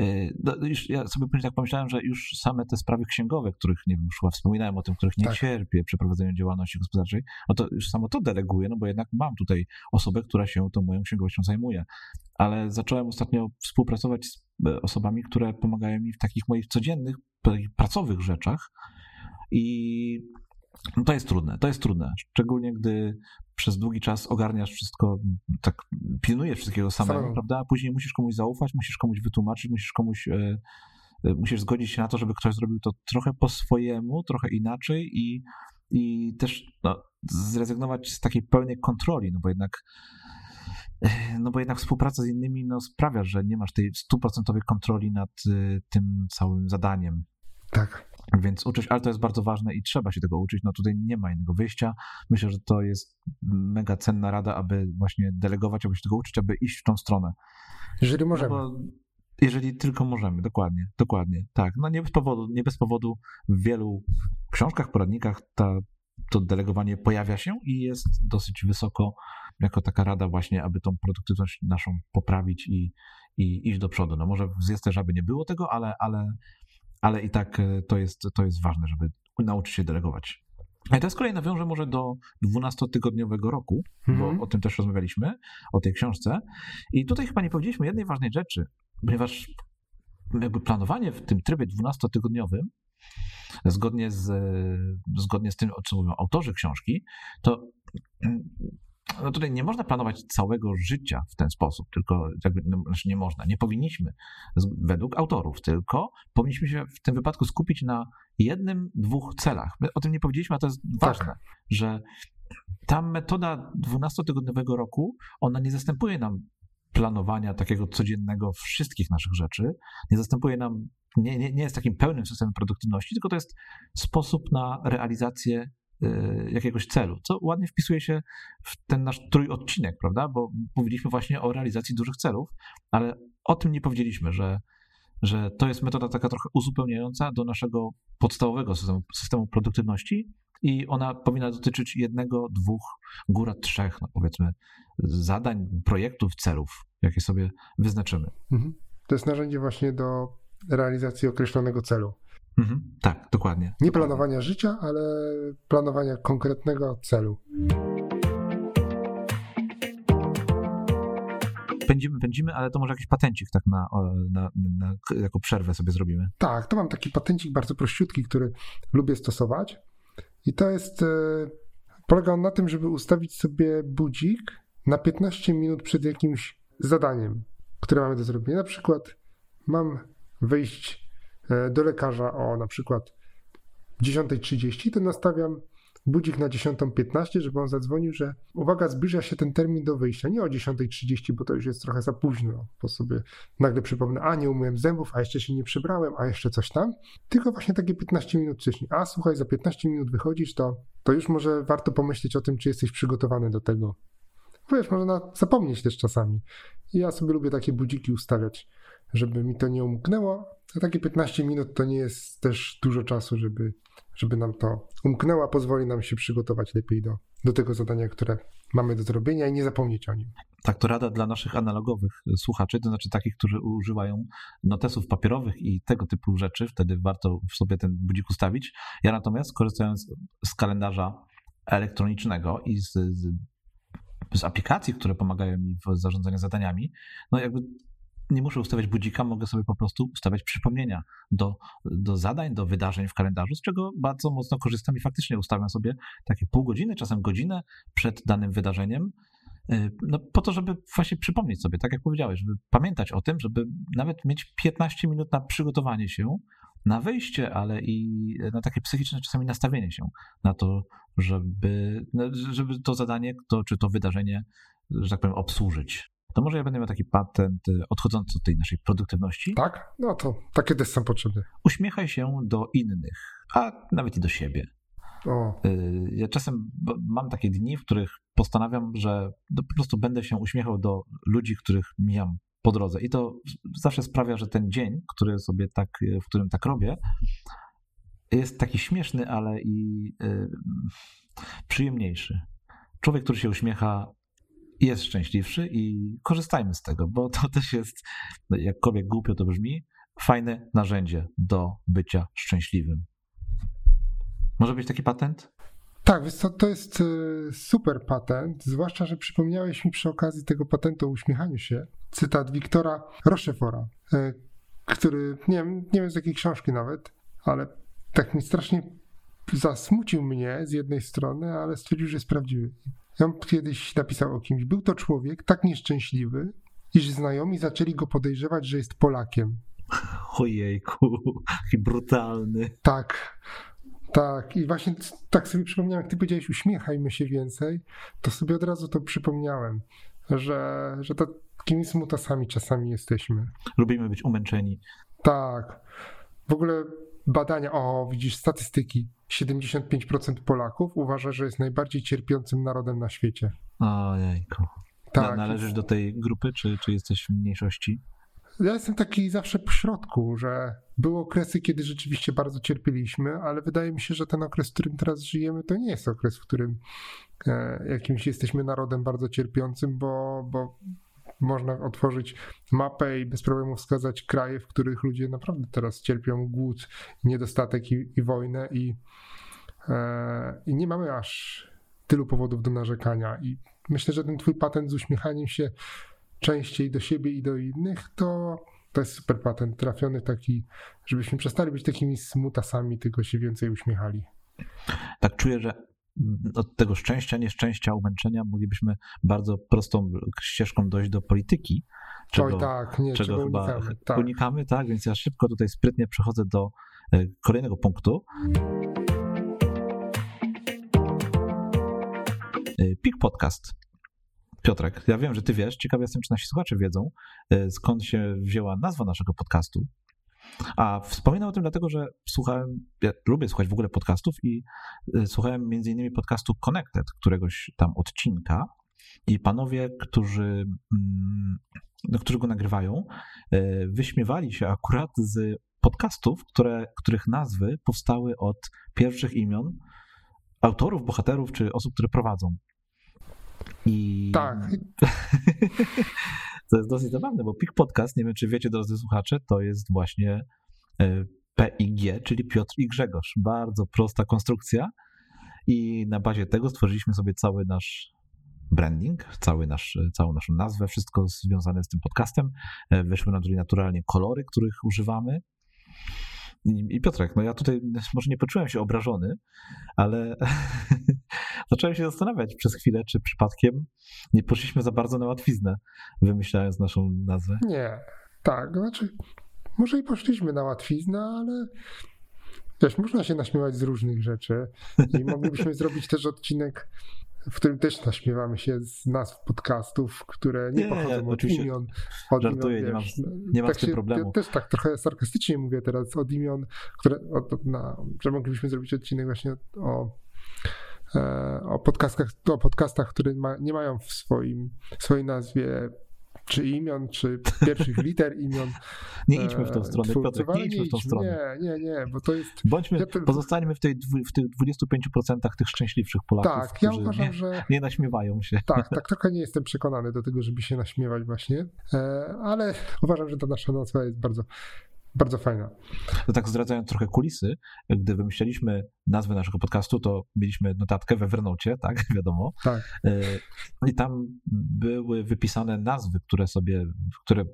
y, no, już ja sobie później tak pomyślałem, że już same te sprawy księgowe, których nie wiem, już wspominałem o tym, których nie tak. cierpię przy prowadzeniu działalności gospodarczej, no to już samo to deleguję, no bo jednak mam tutaj osobę, która się tą moją księgowością zajmuje. Ale zacząłem ostatnio współpracować z e, osobami, które pomagają mi w takich moich codziennych, pracowych rzeczach. I no to jest trudne, to jest trudne. Szczególnie gdy przez długi czas ogarniasz wszystko, tak pilnujesz wszystkiego samego, Samemu. prawda? A później musisz komuś zaufać, musisz komuś wytłumaczyć, musisz komuś. E, e, musisz zgodzić się na to, żeby ktoś zrobił to trochę po swojemu, trochę inaczej i, i też no, zrezygnować z takiej pełnej kontroli, no bo jednak e, no bo jednak współpraca z innymi no, sprawia, że nie masz tej stuprocentowej kontroli nad tym całym zadaniem. Tak. Więc uczyć, ale to jest bardzo ważne i trzeba się tego uczyć. No tutaj nie ma innego wyjścia. Myślę, że to jest mega cenna rada, aby właśnie delegować, aby się tego uczyć, aby iść w tą stronę. Jeżeli możemy. No jeżeli tylko możemy, dokładnie, dokładnie. Tak, no nie bez powodu, nie bez powodu w wielu książkach, poradnikach ta, to delegowanie pojawia się i jest dosyć wysoko jako taka rada właśnie, aby tą produktywność naszą poprawić i, i iść do przodu. No może w Zjeste Żaby nie było tego, ale, ale ale i tak e, to jest, to jest ważne, żeby nauczyć się delegować. I to z kolei nawiążę może do 12-tygodniowego roku, bo mhm. o tym też rozmawialiśmy, o tej książce. I tutaj chyba nie powiedzieliśmy jednej ważnej rzeczy, ponieważ jakby planowanie w tym trybie 12-tygodniowym, zgodnie z, zgodnie z tym, o czym mówią autorzy książki, to no tutaj nie można planować całego życia w ten sposób, tylko jakby, no, znaczy nie można, nie powinniśmy według autorów, tylko powinniśmy się w tym wypadku skupić na jednym, dwóch celach. My o tym nie powiedzieliśmy, a to jest tak. ważne, że ta metoda 12-tygodniowego roku, ona nie zastępuje nam planowania takiego codziennego wszystkich naszych rzeczy, nie zastępuje nam, nie, nie, nie jest takim pełnym systemem produktywności, tylko to jest sposób na realizację jakiegoś celu, co ładnie wpisuje się w ten nasz trójodcinek, prawda? Bo mówiliśmy właśnie o realizacji dużych celów, ale o tym nie powiedzieliśmy, że, że to jest metoda taka trochę uzupełniająca do naszego podstawowego systemu, systemu produktywności i ona powinna dotyczyć jednego, dwóch, góra trzech, no powiedzmy, zadań, projektów, celów, jakie sobie wyznaczymy. Mhm. To jest narzędzie właśnie do realizacji określonego celu. Mhm. Tak, dokładnie. Nie planowania życia, ale planowania konkretnego celu. Pędzimy, pędzimy, ale to może jakiś patencik tak na, na, na, jako przerwę sobie zrobimy. Tak, to mam taki patencik bardzo prościutki, który lubię stosować. I to jest, e, polega on na tym, żeby ustawić sobie budzik na 15 minut przed jakimś zadaniem, które mamy do zrobienia. Na przykład mam wyjść do lekarza o na przykład 10.30, to nastawiam budzik na 10.15, żeby on zadzwonił, że uwaga, zbliża się ten termin do wyjścia. Nie o 10.30, bo to już jest trochę za późno, bo sobie nagle przypomnę, a nie umyłem zębów, a jeszcze się nie przebrałem, a jeszcze coś tam. Tylko właśnie takie 15 minut wcześniej. A słuchaj, za 15 minut wychodzisz, to, to już może warto pomyśleć o tym, czy jesteś przygotowany do tego. Wiesz, można zapomnieć też czasami. Ja sobie lubię takie budziki ustawiać, żeby mi to nie umknęło, a takie 15 minut to nie jest też dużo czasu, żeby żeby nam to umknęło, pozwoli nam się przygotować lepiej do, do tego zadania, które mamy do zrobienia i nie zapomnieć o nim. Tak, to rada dla naszych analogowych słuchaczy, to znaczy takich, którzy używają notesów papierowych i tego typu rzeczy, wtedy warto sobie ten budzik ustawić. Ja natomiast korzystając z kalendarza elektronicznego i z, z, z aplikacji, które pomagają mi w zarządzaniu zadaniami, no jakby nie muszę ustawiać budzika, mogę sobie po prostu ustawiać przypomnienia do, do zadań, do wydarzeń w kalendarzu, z czego bardzo mocno korzystam i faktycznie ustawiam sobie takie pół godziny, czasem godzinę przed danym wydarzeniem, y, no, po to, żeby właśnie przypomnieć sobie, tak jak powiedziałeś, żeby pamiętać o tym, żeby nawet mieć 15 minut na przygotowanie się, na wyjście, ale i na takie psychiczne czasami nastawienie się na to, żeby, no, żeby to zadanie, to, czy to wydarzenie, że tak powiem, obsłużyć to może ja będę miał taki patent y, odchodzący od tej naszej produktywności. Tak? No to takie też są potrzebne. Uśmiechaj się do innych, a nawet i do siebie. O. Y, ja czasem mam takie dni, w których postanawiam, że po prostu będę się uśmiechał do ludzi, których mijam po drodze. I to zawsze sprawia, że ten dzień, który sobie tak, w którym tak robię, jest taki śmieszny, ale i y, przyjemniejszy. Człowiek, który się uśmiecha, jest szczęśliwszy i korzystajmy z tego, bo to też jest, no, jakkolwiek głupio to brzmi, fajne narzędzie do bycia szczęśliwym. Może być taki patent? Tak, to jest e, super patent, zwłaszcza, że przypomniałeś mi przy okazji tego patentu o uśmiechaniu się cytat Wiktora Rochefora, e, który, nie wiem, nie wiem z jakiej książki nawet, ale tak mi strasznie zasmucił mnie z jednej strony, ale stwierdził, że jest prawdziwy. Ja kiedyś napisał o kimś. Był to człowiek tak nieszczęśliwy, iż znajomi zaczęli go podejrzewać, że jest Polakiem. Ojejku, jaki brutalny. Tak, tak. I właśnie tak sobie przypomniałem, jak ty powiedziałeś, uśmiechajmy się więcej, to sobie od razu to przypomniałem, że, że takimi smutasami czasami jesteśmy. Lubimy być umęczeni. Tak. W ogóle badania, o widzisz, statystyki. 75% Polaków uważa, że jest najbardziej cierpiącym narodem na świecie. Ojejku. Tak. Należysz do tej grupy, czy, czy jesteś w mniejszości? Ja jestem taki zawsze po środku, że były okresy, kiedy rzeczywiście bardzo cierpieliśmy, ale wydaje mi się, że ten okres, w którym teraz żyjemy, to nie jest okres, w którym e, jakimś jesteśmy narodem bardzo cierpiącym, bo, bo można otworzyć mapę i bez problemu wskazać kraje, w których ludzie naprawdę teraz cierpią głód, niedostatek i, i wojnę i, e, i nie mamy aż tylu powodów do narzekania. I myślę, że ten twój patent z uśmiechaniem się częściej do siebie i do innych, to, to jest super patent trafiony taki, żebyśmy przestali być takimi smutasami, tylko się więcej uśmiechali. Tak czuję, że od tego szczęścia, nieszczęścia, umęczenia moglibyśmy bardzo prostą ścieżką dojść do polityki. Czego, Oj tak, nie, czego, czego chyba unikamy. Tak. unikamy, tak, więc ja szybko tutaj sprytnie przechodzę do e, kolejnego punktu. E, PIK Podcast. Piotrek, ja wiem, że ty wiesz, ciekawy jestem, czy nasi słuchacze wiedzą, e, skąd się wzięła nazwa naszego podcastu. A wspominam o tym dlatego, że słuchałem, ja lubię słuchać w ogóle podcastów i e, słuchałem między innymi podcastu Connected, któregoś tam odcinka i panowie, którzy, mm, no, którzy go nagrywają, e, wyśmiewali się akurat z podcastów, które, których nazwy powstały od pierwszych imion autorów, bohaterów czy osób, które prowadzą. I... Tak. to jest dosyć zabawne, bo PIK Podcast, nie wiem czy wiecie, drodzy słuchacze, to jest właśnie e, PIG, czyli Piotr i Grzegorz. Bardzo prosta konstrukcja i na bazie tego stworzyliśmy sobie cały nasz branding, cały nasz, całą naszą nazwę, wszystko związane z tym podcastem. E, wyszły nam naturalnie kolory, których używamy. I Piotrek, no ja tutaj może nie poczułem się obrażony, ale zacząłem się zastanawiać przez chwilę, czy przypadkiem nie poszliśmy za bardzo na łatwiznę, wymyślając naszą nazwę. Nie, tak, znaczy może i poszliśmy na łatwiznę, ale wiesz, można się naśmiewać z różnych rzeczy i moglibyśmy zrobić też odcinek w którym też naśmiewamy się z nazw podcastów, które nie, nie pochodzą od imion. Od żartuję, imion, wiesz, nie mam, nie mam tak z tym się, problemu. Ja też tak trochę sarkastycznie mówię teraz od imion, które, od, na, że moglibyśmy zrobić odcinek właśnie o e, o podcastach, o podcastach które ma, nie mają w swoim, swojej nazwie czy imion, czy pierwszych liter imion. Nie idźmy w tą e, stronę, twórcy, Piotrek, nie idźmy w tą stronę. Nie, nie, nie, bo to jest... Bądźmy, ja to... pozostańmy w, tej, w tych 25% tych szczęśliwszych Polaków, tak, ja uważam, nie, że... nie naśmiewają się. Tak, tak trochę nie jestem przekonany do tego, żeby się naśmiewać właśnie, e, ale uważam, że ta nasza nazwa jest bardzo bardzo fajna. To tak zdradzając trochę kulisy, gdy wymyśliliśmy nazwę naszego podcastu, to mieliśmy notatkę we Evernote, tak, wiadomo. Tak. E, I tam były wypisane nazwy, które sobie, które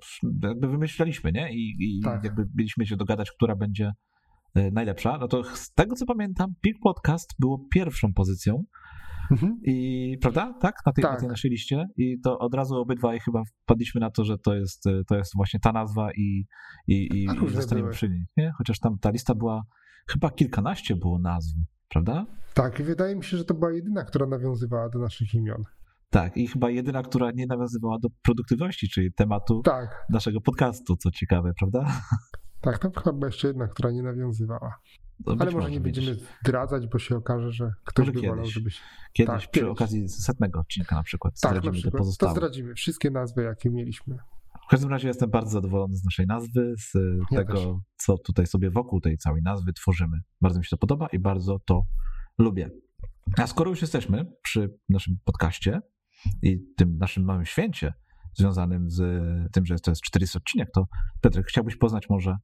jakby wymyślaliśmy, nie? I, i tak. jakby mieliśmy się dogadać, która będzie e, najlepsza. No to z tego, co pamiętam, Pig Podcast było pierwszą pozycją, Mhm. I prawda? Tak? Na tej, tak. na tej naszej liście. I to od razu obydwaj chyba wpadliśmy na to, że to jest, to jest właśnie ta nazwa i, i, i, i zostaniemy przy niej. Nie? Chociaż tam ta lista była, chyba kilkanaście było nazw, prawda? Tak, i wydaje mi się, że to była jedyna, która nawiązywała do naszych imion. Tak, i chyba jedyna, która nie nawiązywała do produktywności, czyli tematu tak. naszego podcastu, co ciekawe, prawda? Tak, to chyba jeszcze jedna, która nie nawiązywała. No Ale może nie będziemy zdradzać, bo się okaże, że ktoś może by kiedyś, wolał, żebyś... Kiedyś tak, przy kiedyś. okazji setnego odcinka na przykład tak, zdradzimy na przykład. te pozostałe. To zdradzimy wszystkie nazwy, jakie mieliśmy. W każdym razie jestem bardzo zadowolony z naszej nazwy, z ja tego, też. co tutaj sobie wokół tej całej nazwy tworzymy. Bardzo mi się to podoba i bardzo to lubię. A skoro już jesteśmy przy naszym podcaście i tym naszym małym święcie związanym z tym, że to jest 40 odcinek, to Piotrek, chciałbyś poznać może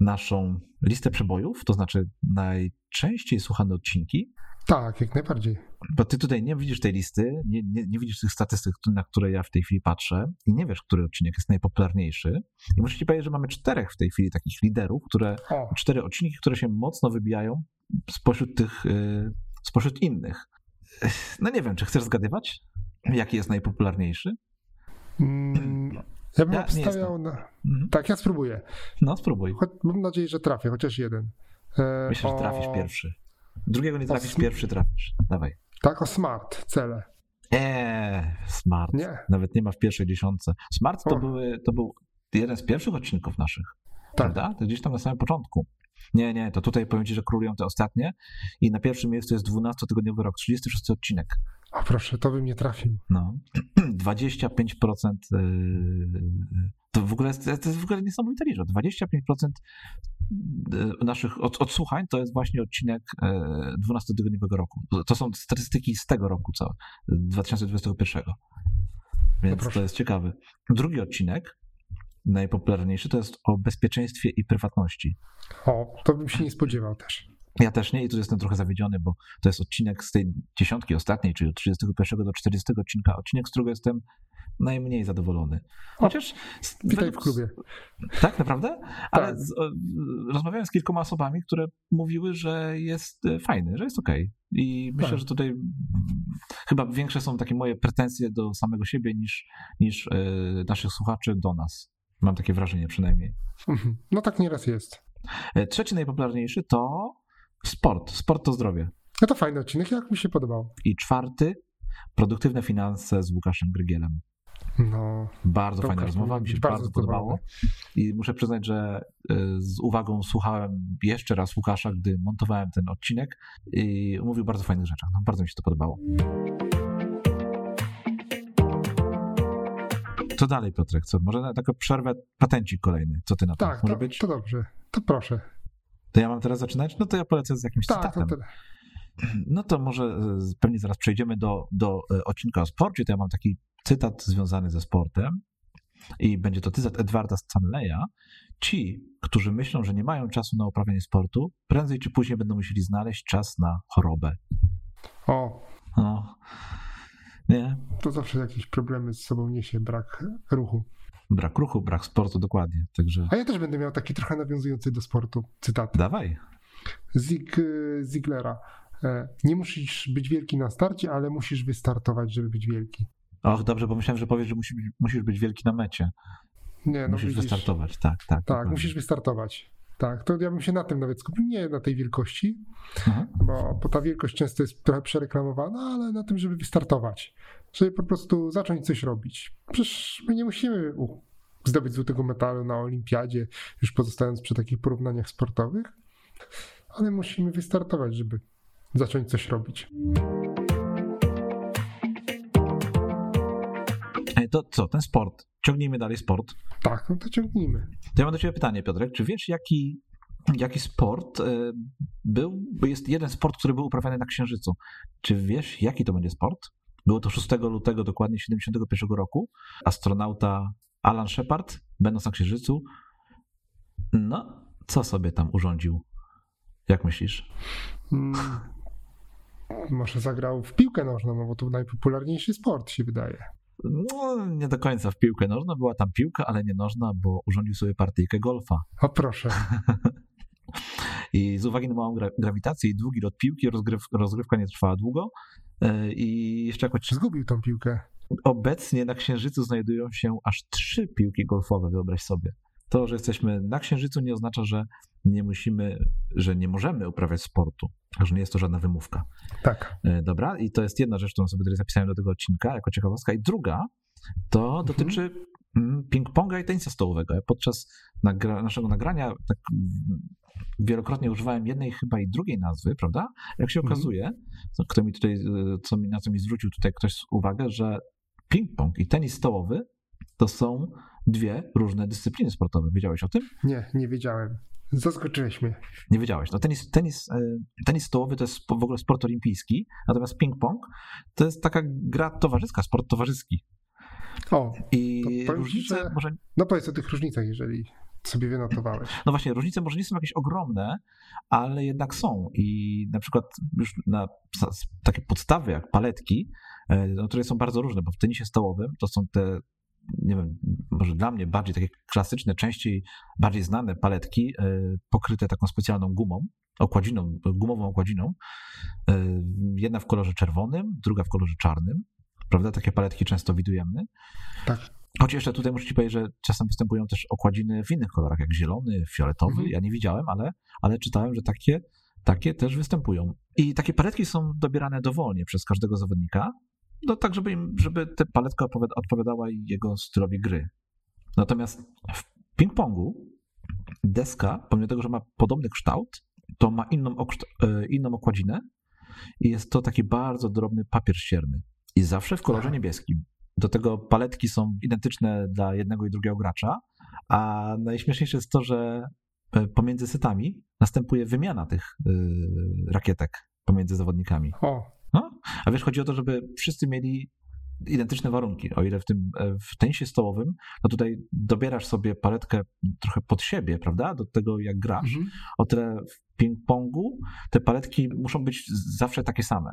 naszą listę przebojów, to znaczy najczęściej słuchane odcinki. Tak, jak najbardziej. Bo ty tutaj nie widzisz tej listy, nie, nie, nie, widzisz tych statystyk, na które ja w tej chwili patrzę i nie wiesz, który odcinek jest najpopularniejszy. I muszę ci powiedzieć, że mamy czterech w tej chwili takich liderów, które, o. cztery odcinki, które się mocno wybijają spośród tych, y, spośród innych. No nie wiem, czy chcesz zgadywać, jaki jest najpopularniejszy? Mm, ja bym ja obstawiał na... Mhm. Tak, ja spróbuję. No, spróbuj. Cho mam nadzieję, że trafię, chociaż jeden. E, Myślę, o... że trafisz pierwszy. Drugiego nie trafisz, o... pierwszy trafisz. Dawaj. Tak, o smart cele. Eee, smart. Nie. Nawet nie ma w pierwszej dziesiątce. Smart to, były, to był jeden z pierwszych odcinków naszych. Tak. Prawda? To gdzieś tam na samym początku. Nie, nie, to tutaj powiem Ci, że królują te ostatnie i na pierwszym miejscu jest 12-tygodniowy rok, 36 odcinek. O proszę, to bym nie trafił. No, 25% y, to w ogóle to jest w ogóle niesamowita liczba. 25% y, naszych odsłuchań to jest właśnie odcinek 12-tygodniowego y, roku. To są statystyki z tego roku, co 2021. Więc no to jest ciekawe. Drugi odcinek najpopularniejszy, to jest o bezpieczeństwie i prywatności. O, to bym się nie spodziewał też. Ja też nie i tu jestem trochę zawiedziony, bo to jest odcinek z tej dziesiątki ostatniej, czyli od 31 do 40 odcinka, odcinek, z którego jestem najmniej zadowolony. Chociaż... Witaj w klubie. Tak, naprawdę? Ale tak. Z, rozmawiałem z kilkoma osobami, które mówiły, że jest e, fajny, że jest okej. Okay. I myślę, tak. że tutaj chyba większe są takie moje pretensje do samego siebie niż, niż yy, naszych słuchaczy do nas. Mam takie wrażenie przynajmniej. Mhm. No tak nieraz jest. E, trzeci najpopularniejszy to sport. Sport to zdrowie. No to fajny odcinek, jak mi się podobał. I czwarty Produktywne finanse z Łukaszem Grygielem. No, bardzo fajna rozmowa, mi się bardzo, bardzo podobało. I muszę przyznać, że e, z uwagą słuchałem jeszcze raz Łukasza, gdy montowałem ten odcinek i mówił bardzo fajnych rzeczach. No, bardzo mi się to podobało. Co dalej, Piotrek? Co? Może na taką przerwę patencik kolejny. Co ty na to? Tak, Może to, być? to dobrze. To proszę. To ja mam teraz zaczynać? No to ja polecę z jakimś tak, cytatem. To, to... No to może e, pewnie zaraz przejdziemy do, do e, odcinka o sporcie. To ja mam taki cytat związany ze sportem i będzie to cytat Edwarda Stanleya. Ci, którzy myślą, że nie mają czasu na uprawianie sportu, prędzej czy później będą musieli znaleźć czas na chorobę. O. No. Nie? To zawsze jakieś problemy z sobą niesie brak ruchu. Brak ruchu, brak sportu, dokładnie. Także... A ja też będę miał taki trochę nawiązujący do sportu cytat. Dawaj. Zig, Ziglera. E, nie musisz być wielki na starcie, ale musisz wystartować, żeby być wielki. Och, dobrze, pomyślałem, że powiesz, że musisz, musisz być wielki na mecie. Nie, no musisz widzisz, wystartować, tak, tak. Tak, dokładnie. musisz wystartować. Tak, to ja bym się na tym nawet skupił, nie na tej wielkości, mhm. bo, bo ta wielkość często jest trochę przereklamowana, ale na tym, żeby wystartować, żeby po prostu zacząć coś robić. Przecież my nie musimy zdobyć złotego metalu na olimpiadzie, już pozostając przy takich porównaniach sportowych, ale musimy wystartować, żeby zacząć coś robić. To co, ten sport? Ciągnijmy dalej sport. Tak, no to ciągnijmy. To ja mam do ciebie pytanie, Piotrek. Czy wiesz, jaki, jaki sport e, był? Bo jest jeden sport, który był uprawiany na Księżycu. Czy wiesz, jaki to będzie sport? Było to 6 lutego dokładnie 71 roku. Astronauta Alan Shepard, będąc na Księżycu, no, co sobie tam urządził? Jak myślisz? Hmm, może zagrał w piłkę nożną, no bo to najpopularniejszy sport się wydaje. No, nie do końca w piłkę nożną. Była tam piłka, ale nie nożna, bo urządził sobie partyjkę golfa. O proszę. I z uwagi na małą gra grawitację i długi lot piłki, rozgryw rozgrywka nie trwała długo. E, I jeszcze jakoś. Zgubił tą piłkę. Obecnie na Księżycu znajdują się aż trzy piłki golfowe, wyobraź sobie. To, że jesteśmy na Księżycu, nie oznacza, że nie musimy, że nie możemy uprawiać sportu, że nie jest to żadna wymówka. Tak. E, dobra, i to jest jedna rzecz, którą sobie tutaj zapisałem do tego odcinka jako ciekawostka. I druga to mhm. dotyczy mm, ping-ponga i tenisa stołowego. Ja podczas nagra naszego nagrania tak wielokrotnie używałem jednej chyba i drugiej nazwy, prawda? Jak się mhm. okazuje, kto mi tutaj, e, co mi, na co mi zwrócił tutaj ktoś uwagę, że ping-pong i tenis stołowy to są dwie różne dyscypliny sportowe. Wiedziałeś o tym? Nie, nie wiedziałem. Zaskoczyłeś mnie. Nie wiedziałeś. No tenis, tenis, e, tenis stołowy to jest w ogóle sport olimpijski, natomiast ping-pong to jest taka gra towarzyska, sport towarzyski. O, I różnice że... może... No powiedz o tych różnicach, jeżeli sobie wynotowałeś. No właśnie, różnice może nie są jakieś ogromne, ale jednak są. I na przykład już na takie podstawy jak paletki, e, no, które są bardzo różne, bo w tenisie stołowym to są te nie wiem, może dla mnie bardziej takie klasyczne, częściej bardziej znane paletki e, pokryte taką specjalną gumą, okładziną, gumową okładziną. E, jedna w kolorze czerwonym, druga w kolorze czarnym. Prawda? Takie paletki często widujemy. Tak. Choć jeszcze tutaj muszę ci powiedzieć, że czasem występują też okładziny w innych kolorach, jak zielony, fioletowy. Mhm. Ja nie widziałem, ale, ale czytałem, że takie, takie też występują. I takie paletki są dobierane dowolnie przez każdego zawodnika no tak, żeby, im, żeby ta paletka odpowiadała jego stylowi gry. Natomiast w ping-pongu deska, pomimo tego, że ma podobny kształt, to ma inną, e, inną okładzinę i jest to taki bardzo drobny papier ścierny. I zawsze w kolorze niebieskim. Do tego paletki są identyczne dla jednego i drugiego gracza, a najśmieszniejsze jest to, że e, pomiędzy setami następuje wymiana tych e, rakietek pomiędzy zawodnikami. O? A wiesz, chodzi o to, żeby wszyscy mieli identyczne warunki. O ile w tym e, w tenisie stołowym, no tutaj dobierasz sobie paletkę trochę pod siebie, prawda, do tego jak grasz. Mhm. O tyle w ping-pongu te paletki muszą być zawsze takie same.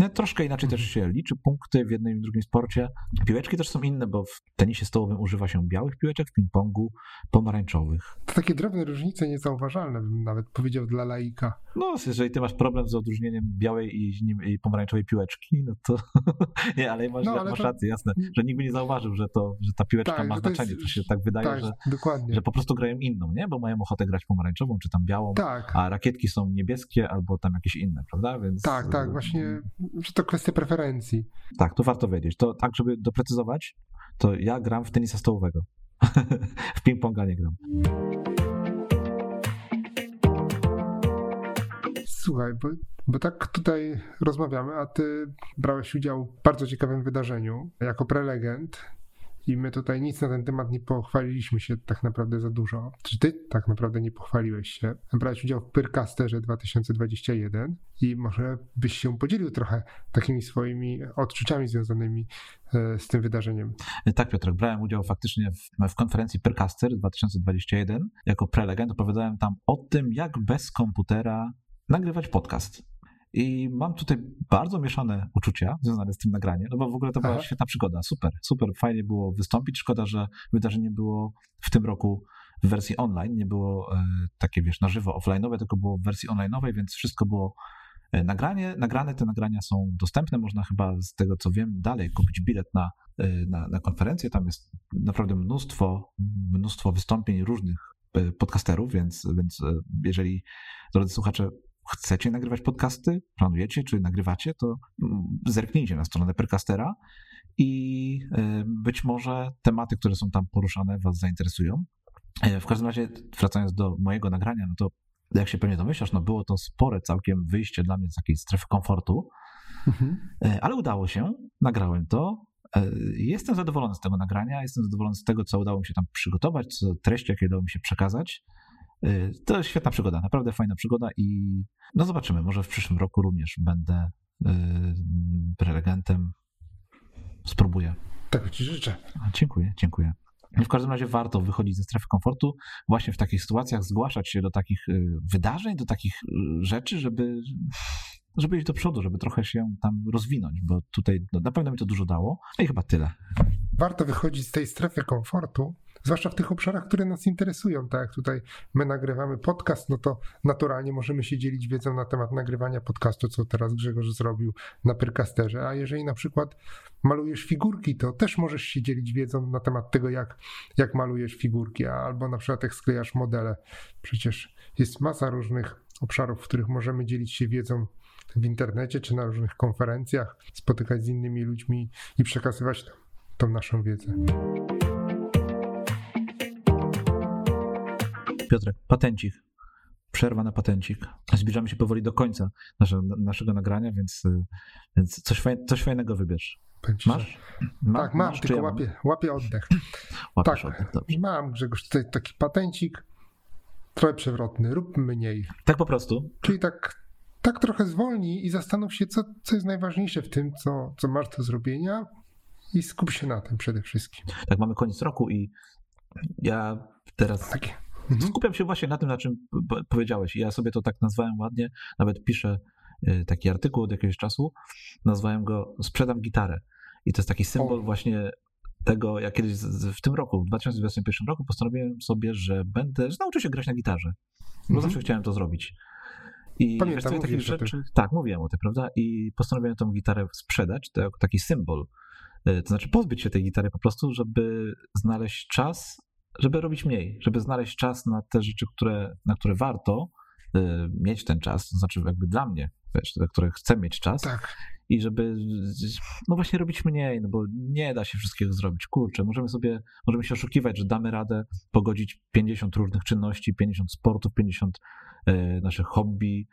No, troszkę inaczej też mhm. się liczy punkty w jednym i drugim sporcie. Piłeczki też są inne, bo w tenisie stołowym używa się białych piłeczek, w ping-pongu pomarańczowych. To takie drobne różnice niezauważalne, bym nawet powiedział dla laika. No, jeżeli ty masz problem z odróżnieniem białej i, i pomarańczowej piłeczki, no to nie, ale masz, no, ale masz to... rację, jasne, że nikt by nie zauważył, że, to, że ta piłeczka tak, ma znaczenie. Jest... To się tak wydaje, tak, że, dokładnie. że po prostu grają inną, nie? Bo mają ochotę grać pomarańczową czy tam białą, tak. a rakietki są niebieskie albo tam jakieś inne, prawda? Więc... Tak, tak, właśnie że to kwestia preferencji. Tak, to warto wiedzieć. To tak, żeby doprecyzować, to ja gram w tenisa stołowego. w ping-ponga nie gram. Słuchaj, bo, bo tak tutaj rozmawiamy, a ty brałeś udział w bardzo ciekawym wydarzeniu jako prelegent i my tutaj nic na ten temat nie pochwaliliśmy się tak naprawdę za dużo. Czy ty tak naprawdę nie pochwaliłeś się? Brałeś udział w Pyrcasterze 2021 i może byś się podzielił trochę takimi swoimi odczuciami związanymi e, z tym wydarzeniem. Tak, Piotr, brałem udział faktycznie w, w konferencji Pyrcaster 2021. Jako prelegent opowiadałem tam o tym, jak bez komputera nagrywać podcast. I mam tutaj bardzo mieszane uczucia związane z tym nagraniem, no bo w ogóle to była Aha. świetna przygoda. Super, super, fajnie było wystąpić. Szkoda, że wydarzenie było w tym roku w wersji online, nie było e, takie, wiesz, na żywo, offline'owe, tylko było w wersji online'owej, więc wszystko było e, nagranie, nagrane. Te nagrania są dostępne. Można chyba z tego, co wiem, dalej kupić bilet na, e, na, na konferencję. Tam jest naprawdę mnóstwo, mnóstwo wystąpień różnych podcasterów, więc, więc jeżeli, drodzy słuchacze, chcecie nagrywać podcasty, planujecie, czy nagrywacie, to mm, zerknijcie na stronę Percastera i e, być może tematy, które są tam poruszane, Was zainteresują. E, w każdym razie, wracając do mojego nagrania, no to jak się pewnie domyślasz, no było to spore całkiem wyjście dla mnie z takiej strefy komfortu, mhm. E, ale udało się, nagrałem to. Jestem zadowolony z tego nagrania, jestem zadowolony z tego, co udało mi się tam przygotować, co treści, jakie udało mi się przekazać. Y, to jest świetna przygoda, naprawdę fajna przygoda i no zobaczymy, może w przyszłym roku również będę y, prelegentem. Spróbuję. Tak ci życzę. Dziękuję, dziękuję. W każdym razie warto wychodzić ze strefy komfortu, właśnie w takich sytuacjach zgłaszać się do takich y, wydarzeń, do takich rzeczy, żeby, żeby iść do przodu, żeby trochę się tam rozwinąć, bo tutaj no, na pewno mi to dużo dało. I chyba tyle. Warto wychodzić z tej strefy komfortu, zwłaszcza w tych obszarach, które nas interesują. Tak jak tutaj my nagrywamy podcast, no to naturalnie możemy się dzielić wiedzą na temat nagrywania podcastu, co teraz Grzegorz zrobił na Pyrcasterze. A jeżeli na przykład malujesz figurki, to też możesz się dzielić wiedzą na temat tego, jak, jak malujesz figurki, albo na przykład jak sklejasz modele. Przecież jest masa różnych obszarów, w których możemy dzielić się wiedzą w internecie czy na różnych konferencjach, spotykać z innymi ludźmi i przekazywać tą naszą wiedzę. Piotrek, patencik. Przerwa na patencik. Zbliżamy się powoli do końca nasze, naszego nagrania, więc, więc coś, faj, coś fajnego wybierz. Masz? Ma, tak, mam, masz, tylko ja łapię, łapię oddech. tak, oddech, dobrze. mam Grzegorz tutaj taki patencik, trochę przewrotny, rób mniej. Tak po prostu? Czyli tak, tak trochę zwolnij i zastanów się, co, co jest najważniejsze w tym, co, co masz do zrobienia i skup się na tym przede wszystkim. Tak, mamy koniec roku i ja teraz... Tak Mhm. Skupiam się właśnie na tym, na czym powiedziałeś. Ja sobie to tak nazwałem ładnie, nawet piszę y, taki artykuł od jakiegoś czasu, nazwałem go Sprzedam gitarę. I to jest taki symbol o. właśnie tego, jak kiedyś w tym roku, w 2021 roku postanowiłem sobie, że będę, że nauczę się grać na gitarze. Bo mhm. zawsze chciałem to zrobić. I Pamiętam, wiesz, takich rzeczy. Tak, mówiłem o tym, prawda? I postanowiłem tą gitarę sprzedać, to jako taki symbol. Y, to znaczy pozbyć się tej gitary po prostu, żeby znaleźć czas żeby robić mniej, żeby znaleźć czas na te rzeczy, które, na które warto y, mieć ten czas, to znaczy jakby dla mnie, wiesz, na które chcę mieć czas tak. i żeby no właśnie robić mniej, no bo nie da się wszystkiego zrobić. Kurczę, możemy sobie, możemy się oszukiwać, że damy radę pogodzić 50 różnych czynności, 50 sportów, 50 y, naszych hobby,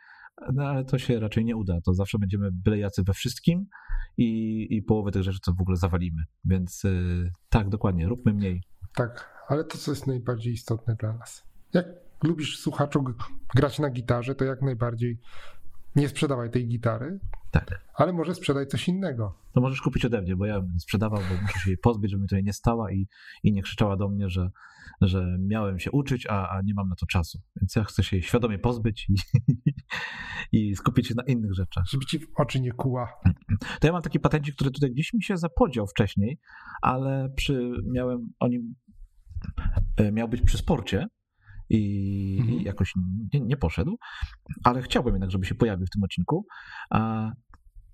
no ale to się raczej nie uda. To zawsze będziemy byle jacy we wszystkim i, i połowę tych rzeczy to w ogóle zawalimy. Więc y, tak, dokładnie, róbmy mniej. Tak, ale to, co jest najbardziej istotne dla nas. Jak lubisz słuchaczu grać na gitarze, to jak najbardziej nie sprzedawaj tej gitary, tak. ale może sprzedaj coś innego. To możesz kupić ode mnie, bo ja bym sprzedawał, bo muszę się jej pozbyć, żeby mi tutaj nie stała i, i nie krzyczała do mnie, że, że miałem się uczyć, a, a nie mam na to czasu. Więc ja chcę się jej świadomie pozbyć i, i skupić się na innych rzeczach. Żeby ci w oczy nie kuła. To ja mam taki patencik, który tutaj gdzieś mi się zapodział wcześniej, ale przy, miałem o nim miał być przy sporcie i mhm. jakoś nie, nie, poszedł, ale chciałbym jednak, żeby się pojawił w tym odcinku.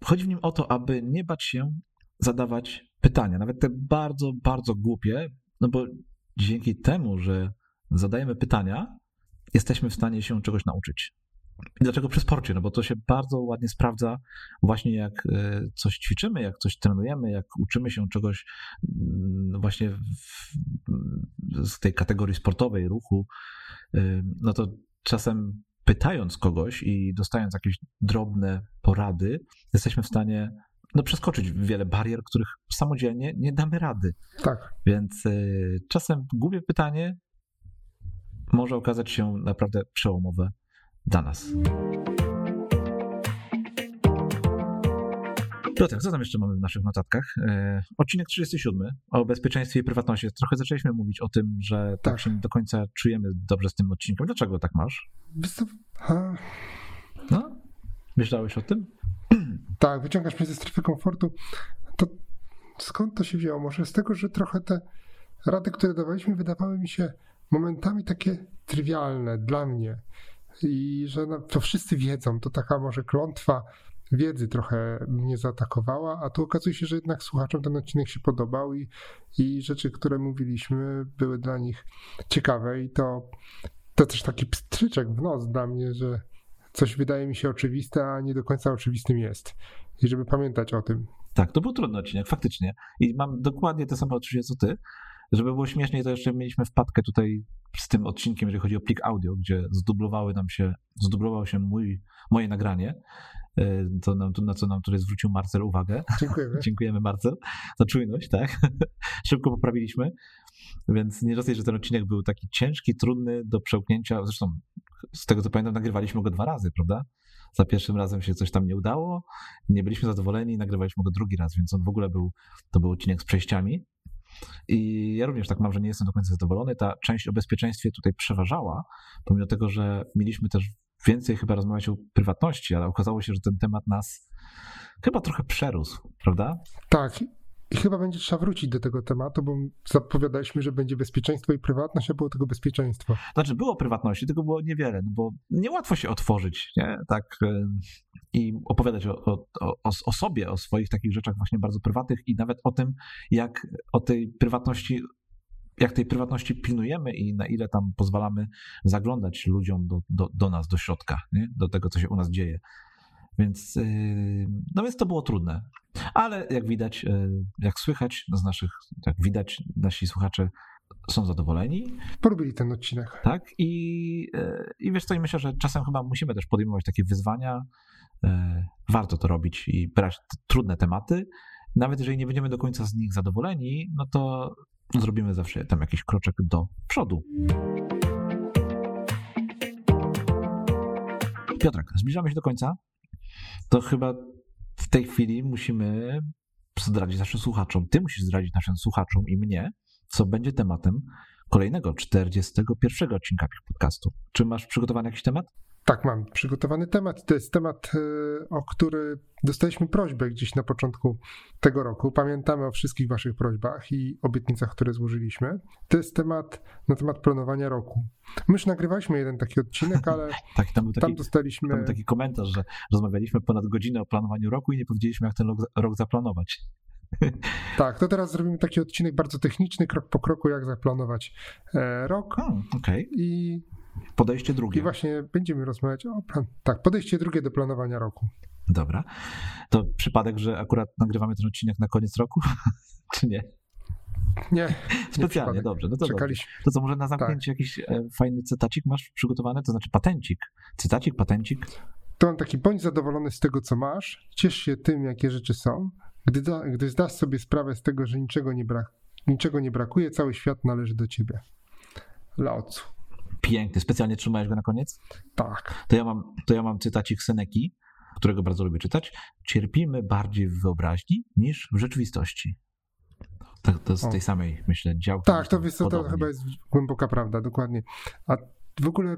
Chodzi w nim o to, aby nie bać się zadawać pytania, nawet te bardzo, bardzo głupie, no bo dzięki temu, że zadajemy pytania, jesteśmy w stanie się czegoś nauczyć. I dlaczego przy sporcie? No bo to się bardzo ładnie sprawdza właśnie jak e, coś ćwiczymy, jak coś trenujemy, jak uczymy się czegoś mm, właśnie w, z tej kategorii sportowej, ruchu, e, no to czasem pytając kogoś i dostając jakieś drobne porady, jesteśmy w stanie no, przeskoczyć wiele barier, których samodzielnie nie damy rady. Tak. Więc y, czasem głupie pytanie może okazać się naprawdę przełomowe dla nas. Piotr, co tam jeszcze mamy w naszych notatkach? E, odcinek 37 o bezpieczeństwie i prywatności. Trochę zaczęliśmy mówić o tym, że tak, tak się nie do końca czujemy dobrze z tym odcinkiem. Dlaczego tak masz? No? Myślałeś o tym? Tak, wyciągasz mnie ze strefy komfortu. To skąd to się wzięło? Może z tego, że trochę te rady, które dawaliśmy, wydawały mi się momentami takie trywialne dla mnie. I że to wszyscy wiedzą, to taka może klątwa wiedzy trochę mnie zaatakowała, a tu okazuje się, że jednak słuchaczom ten odcinek się podobał i, i rzeczy, które mówiliśmy, były dla nich ciekawe i to, to też taki pstryczek w nos dla mnie, że coś wydaje mi się oczywiste, a nie do końca oczywistym jest. I żeby pamiętać o tym. Tak, to był trudny odcinek, faktycznie. I mam dokładnie te same odczucie co ty. Żeby było śmieszniej, to jeszcze mieliśmy wpadkę tutaj z tym odcinkiem, jeżeli chodzi o plik audio, gdzie zdublowały nam się, zdublowało się mój, moje nagranie, e, to nam, na co nam tutaj zwrócił Marcel uwagę. Dziękujemy. Dziękujemy Marcel za czujność, tak. Szybko poprawiliśmy, więc nie dosyć, że ten odcinek był taki ciężki, trudny do przełknięcia, zresztą z tego co pamiętam nagrywaliśmy go dwa razy, prawda? Za pierwszym razem się coś tam nie udało, nie byliśmy zadowoleni i nagrywaliśmy go drugi raz, więc on w ogóle był, to był odcinek z przejściami, i ja również tak mam, że nie jestem do końca zadowolony. Ta część o bezpieczeństwie tutaj przeważała, pomimo tego, że mieliśmy też więcej chyba rozmawiać o prywatności, ale okazało się, że ten temat nas chyba trochę przerósł, prawda? Tak. I chyba będzie trzeba wrócić do tego tematu, bo zapowiadaliśmy, że będzie bezpieczeństwo i prywatność, a było tego bezpieczeństwo. Znaczy, było prywatności, tylko było niewiele, no bo niełatwo się otworzyć, nie? Tak i opowiadać o, o, o, o sobie, o swoich takich rzeczach właśnie bardzo prywatnych i nawet o tym, jak o tej prywatności jak tej prywatności pilnujemy i na ile tam pozwalamy zaglądać ludziom do, do, do nas, do środka, nie? do tego, co się u nas dzieje. Więc, yy, no więc to było trudne. Ale jak widać, yy, jak słychać z naszych, jak widać, nasi słuchacze są zadowoleni. Porobili ten odcinek. Tak, i, yy, i wiesz co, i myślę, że czasem chyba musimy też podejmować takie wyzwania. Warto to robić i brać trudne tematy. Nawet jeżeli nie będziemy do końca z nich zadowoleni, no to zrobimy zawsze tam jakiś kroczek do przodu. Piotrek, zbliżamy się do końca to chyba w tej chwili musimy zdradzić naszym słuchaczom. Ty musisz zdradzić naszym słuchaczom i mnie, co będzie tematem kolejnego 41 odcinka podcastu. Czy masz przygotowany jakiś temat? Tak, mam przygotowany temat. To jest temat, e, o który dostaliśmy prośbę gdzieś na początku tego roku. Pamiętamy o wszystkich Waszych prośbach i obietnicach, które złożyliśmy. To jest temat na temat planowania roku. My już nagrywaliśmy jeden taki odcinek, ale tak, tam, był taki, tam dostaliśmy. Tam był taki komentarz, że rozmawialiśmy ponad godzinę o planowaniu roku i nie powiedzieliśmy, jak ten rok, rok zaplanować. Tak, to teraz zrobimy taki odcinek bardzo techniczny, krok po kroku, jak zaplanować e, rok. Hmm, okay. I Podejście drugie. I właśnie będziemy rozmawiać o plan. Tak, podejście drugie do planowania roku. Dobra. To przypadek, że akurat nagrywamy ten odcinek na koniec roku, czy nie? Nie. Specjalnie, nie dobrze. No to, Czekaliśmy. Dobrze. to co, może na zamknięcie tak. jakiś e, fajny cytacik masz przygotowany? To znaczy patencik. Cytacik, patencik? To mam taki, bądź zadowolony z tego, co masz, ciesz się tym, jakie rzeczy są. Gdy, da, gdy zdasz sobie sprawę z tego, że niczego nie, brak, niczego nie brakuje, cały świat należy do ciebie. Lao Tzu piękny. Specjalnie trzymałeś go na koniec? Tak. To ja mam, to ja mam cytacik Seneki, którego bardzo lubię czytać. Cierpimy bardziej w wyobraźni niż w rzeczywistości. To, to z tej samej, myślę, działki. Tak, to, wiesz, to, to chyba jest głęboka prawda, dokładnie. A w ogóle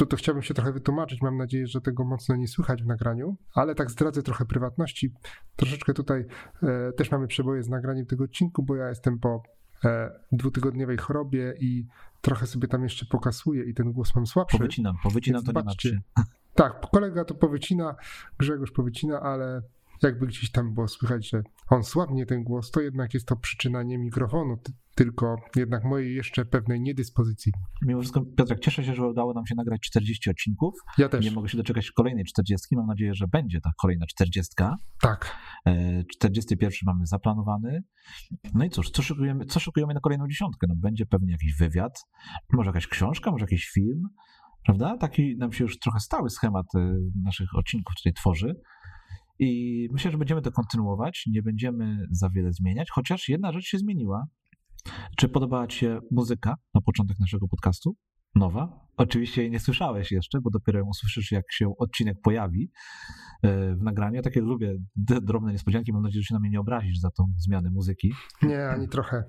to, to chciałbym się trochę wytłumaczyć. Mam nadzieję, że tego mocno nie słychać w nagraniu, ale tak zdradzę trochę prywatności. Troszeczkę tutaj e, też mamy przeboje z nagraniem tego odcinku, bo ja jestem po e, dwutygodniowej chorobie i trochę sobie tam jeszcze pokasuję i ten głos mam słabszy. Powycinam, powycinam to nie martw Tak, kolega to powycina, Grzegorz powycina, ale jakby gdzieś tam było słychać, że on słabnie ten głos, to jednak jest to przyczyna nie mikrofonu, tylko jednak mojej jeszcze pewnej niedyspozycji. Mimo wszystko, Piotrek, cieszę się, że udało nam się nagrać 40 odcinków. Ja też. Nie mogę się doczekać kolejnej 40. Mam nadzieję, że będzie ta kolejna 40. Tak. 41 e, mamy zaplanowany. No i cóż, co szykujemy, co szykujemy na kolejną dziesiątkę? No będzie pewnie jakiś wywiad, może jakaś książka, może jakiś film, prawda? Taki nam się już trochę stały schemat e, naszych odcinków tutaj tworzy. I myślę, że będziemy to kontynuować, nie będziemy za wiele zmieniać, chociaż jedna rzecz się zmieniła. Czy podobała Ci się muzyka na początek naszego podcastu? Nowa? Oczywiście jej nie słyszałeś jeszcze, bo dopiero ją usłyszysz, jak się odcinek pojawi e, w nagraniu. Takie lubię drobne niespodzianki. Mam nadzieję, że się na mnie nie obrazisz za tą zmianę muzyki. Nie, ani trochę.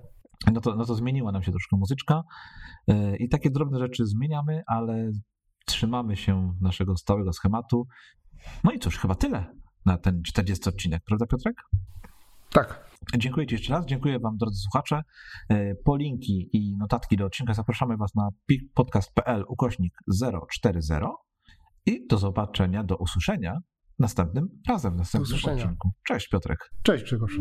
No to, no to zmieniła nam się troszkę muzyczka e, i takie drobne rzeczy zmieniamy, ale trzymamy się naszego stałego schematu. No i cóż, chyba tyle na ten 40 odcinek, prawda Piotrek? Tak. Dziękuję Ci jeszcze raz, dziękuję Wam drodzy słuchacze. E, po linki i notatki do odcinka zapraszamy Was na podcast.pl ukośnik 040 i do zobaczenia, do usłyszenia następnym razem, w następnym odcinku. Cześć Piotrek. Cześć Grzegorz.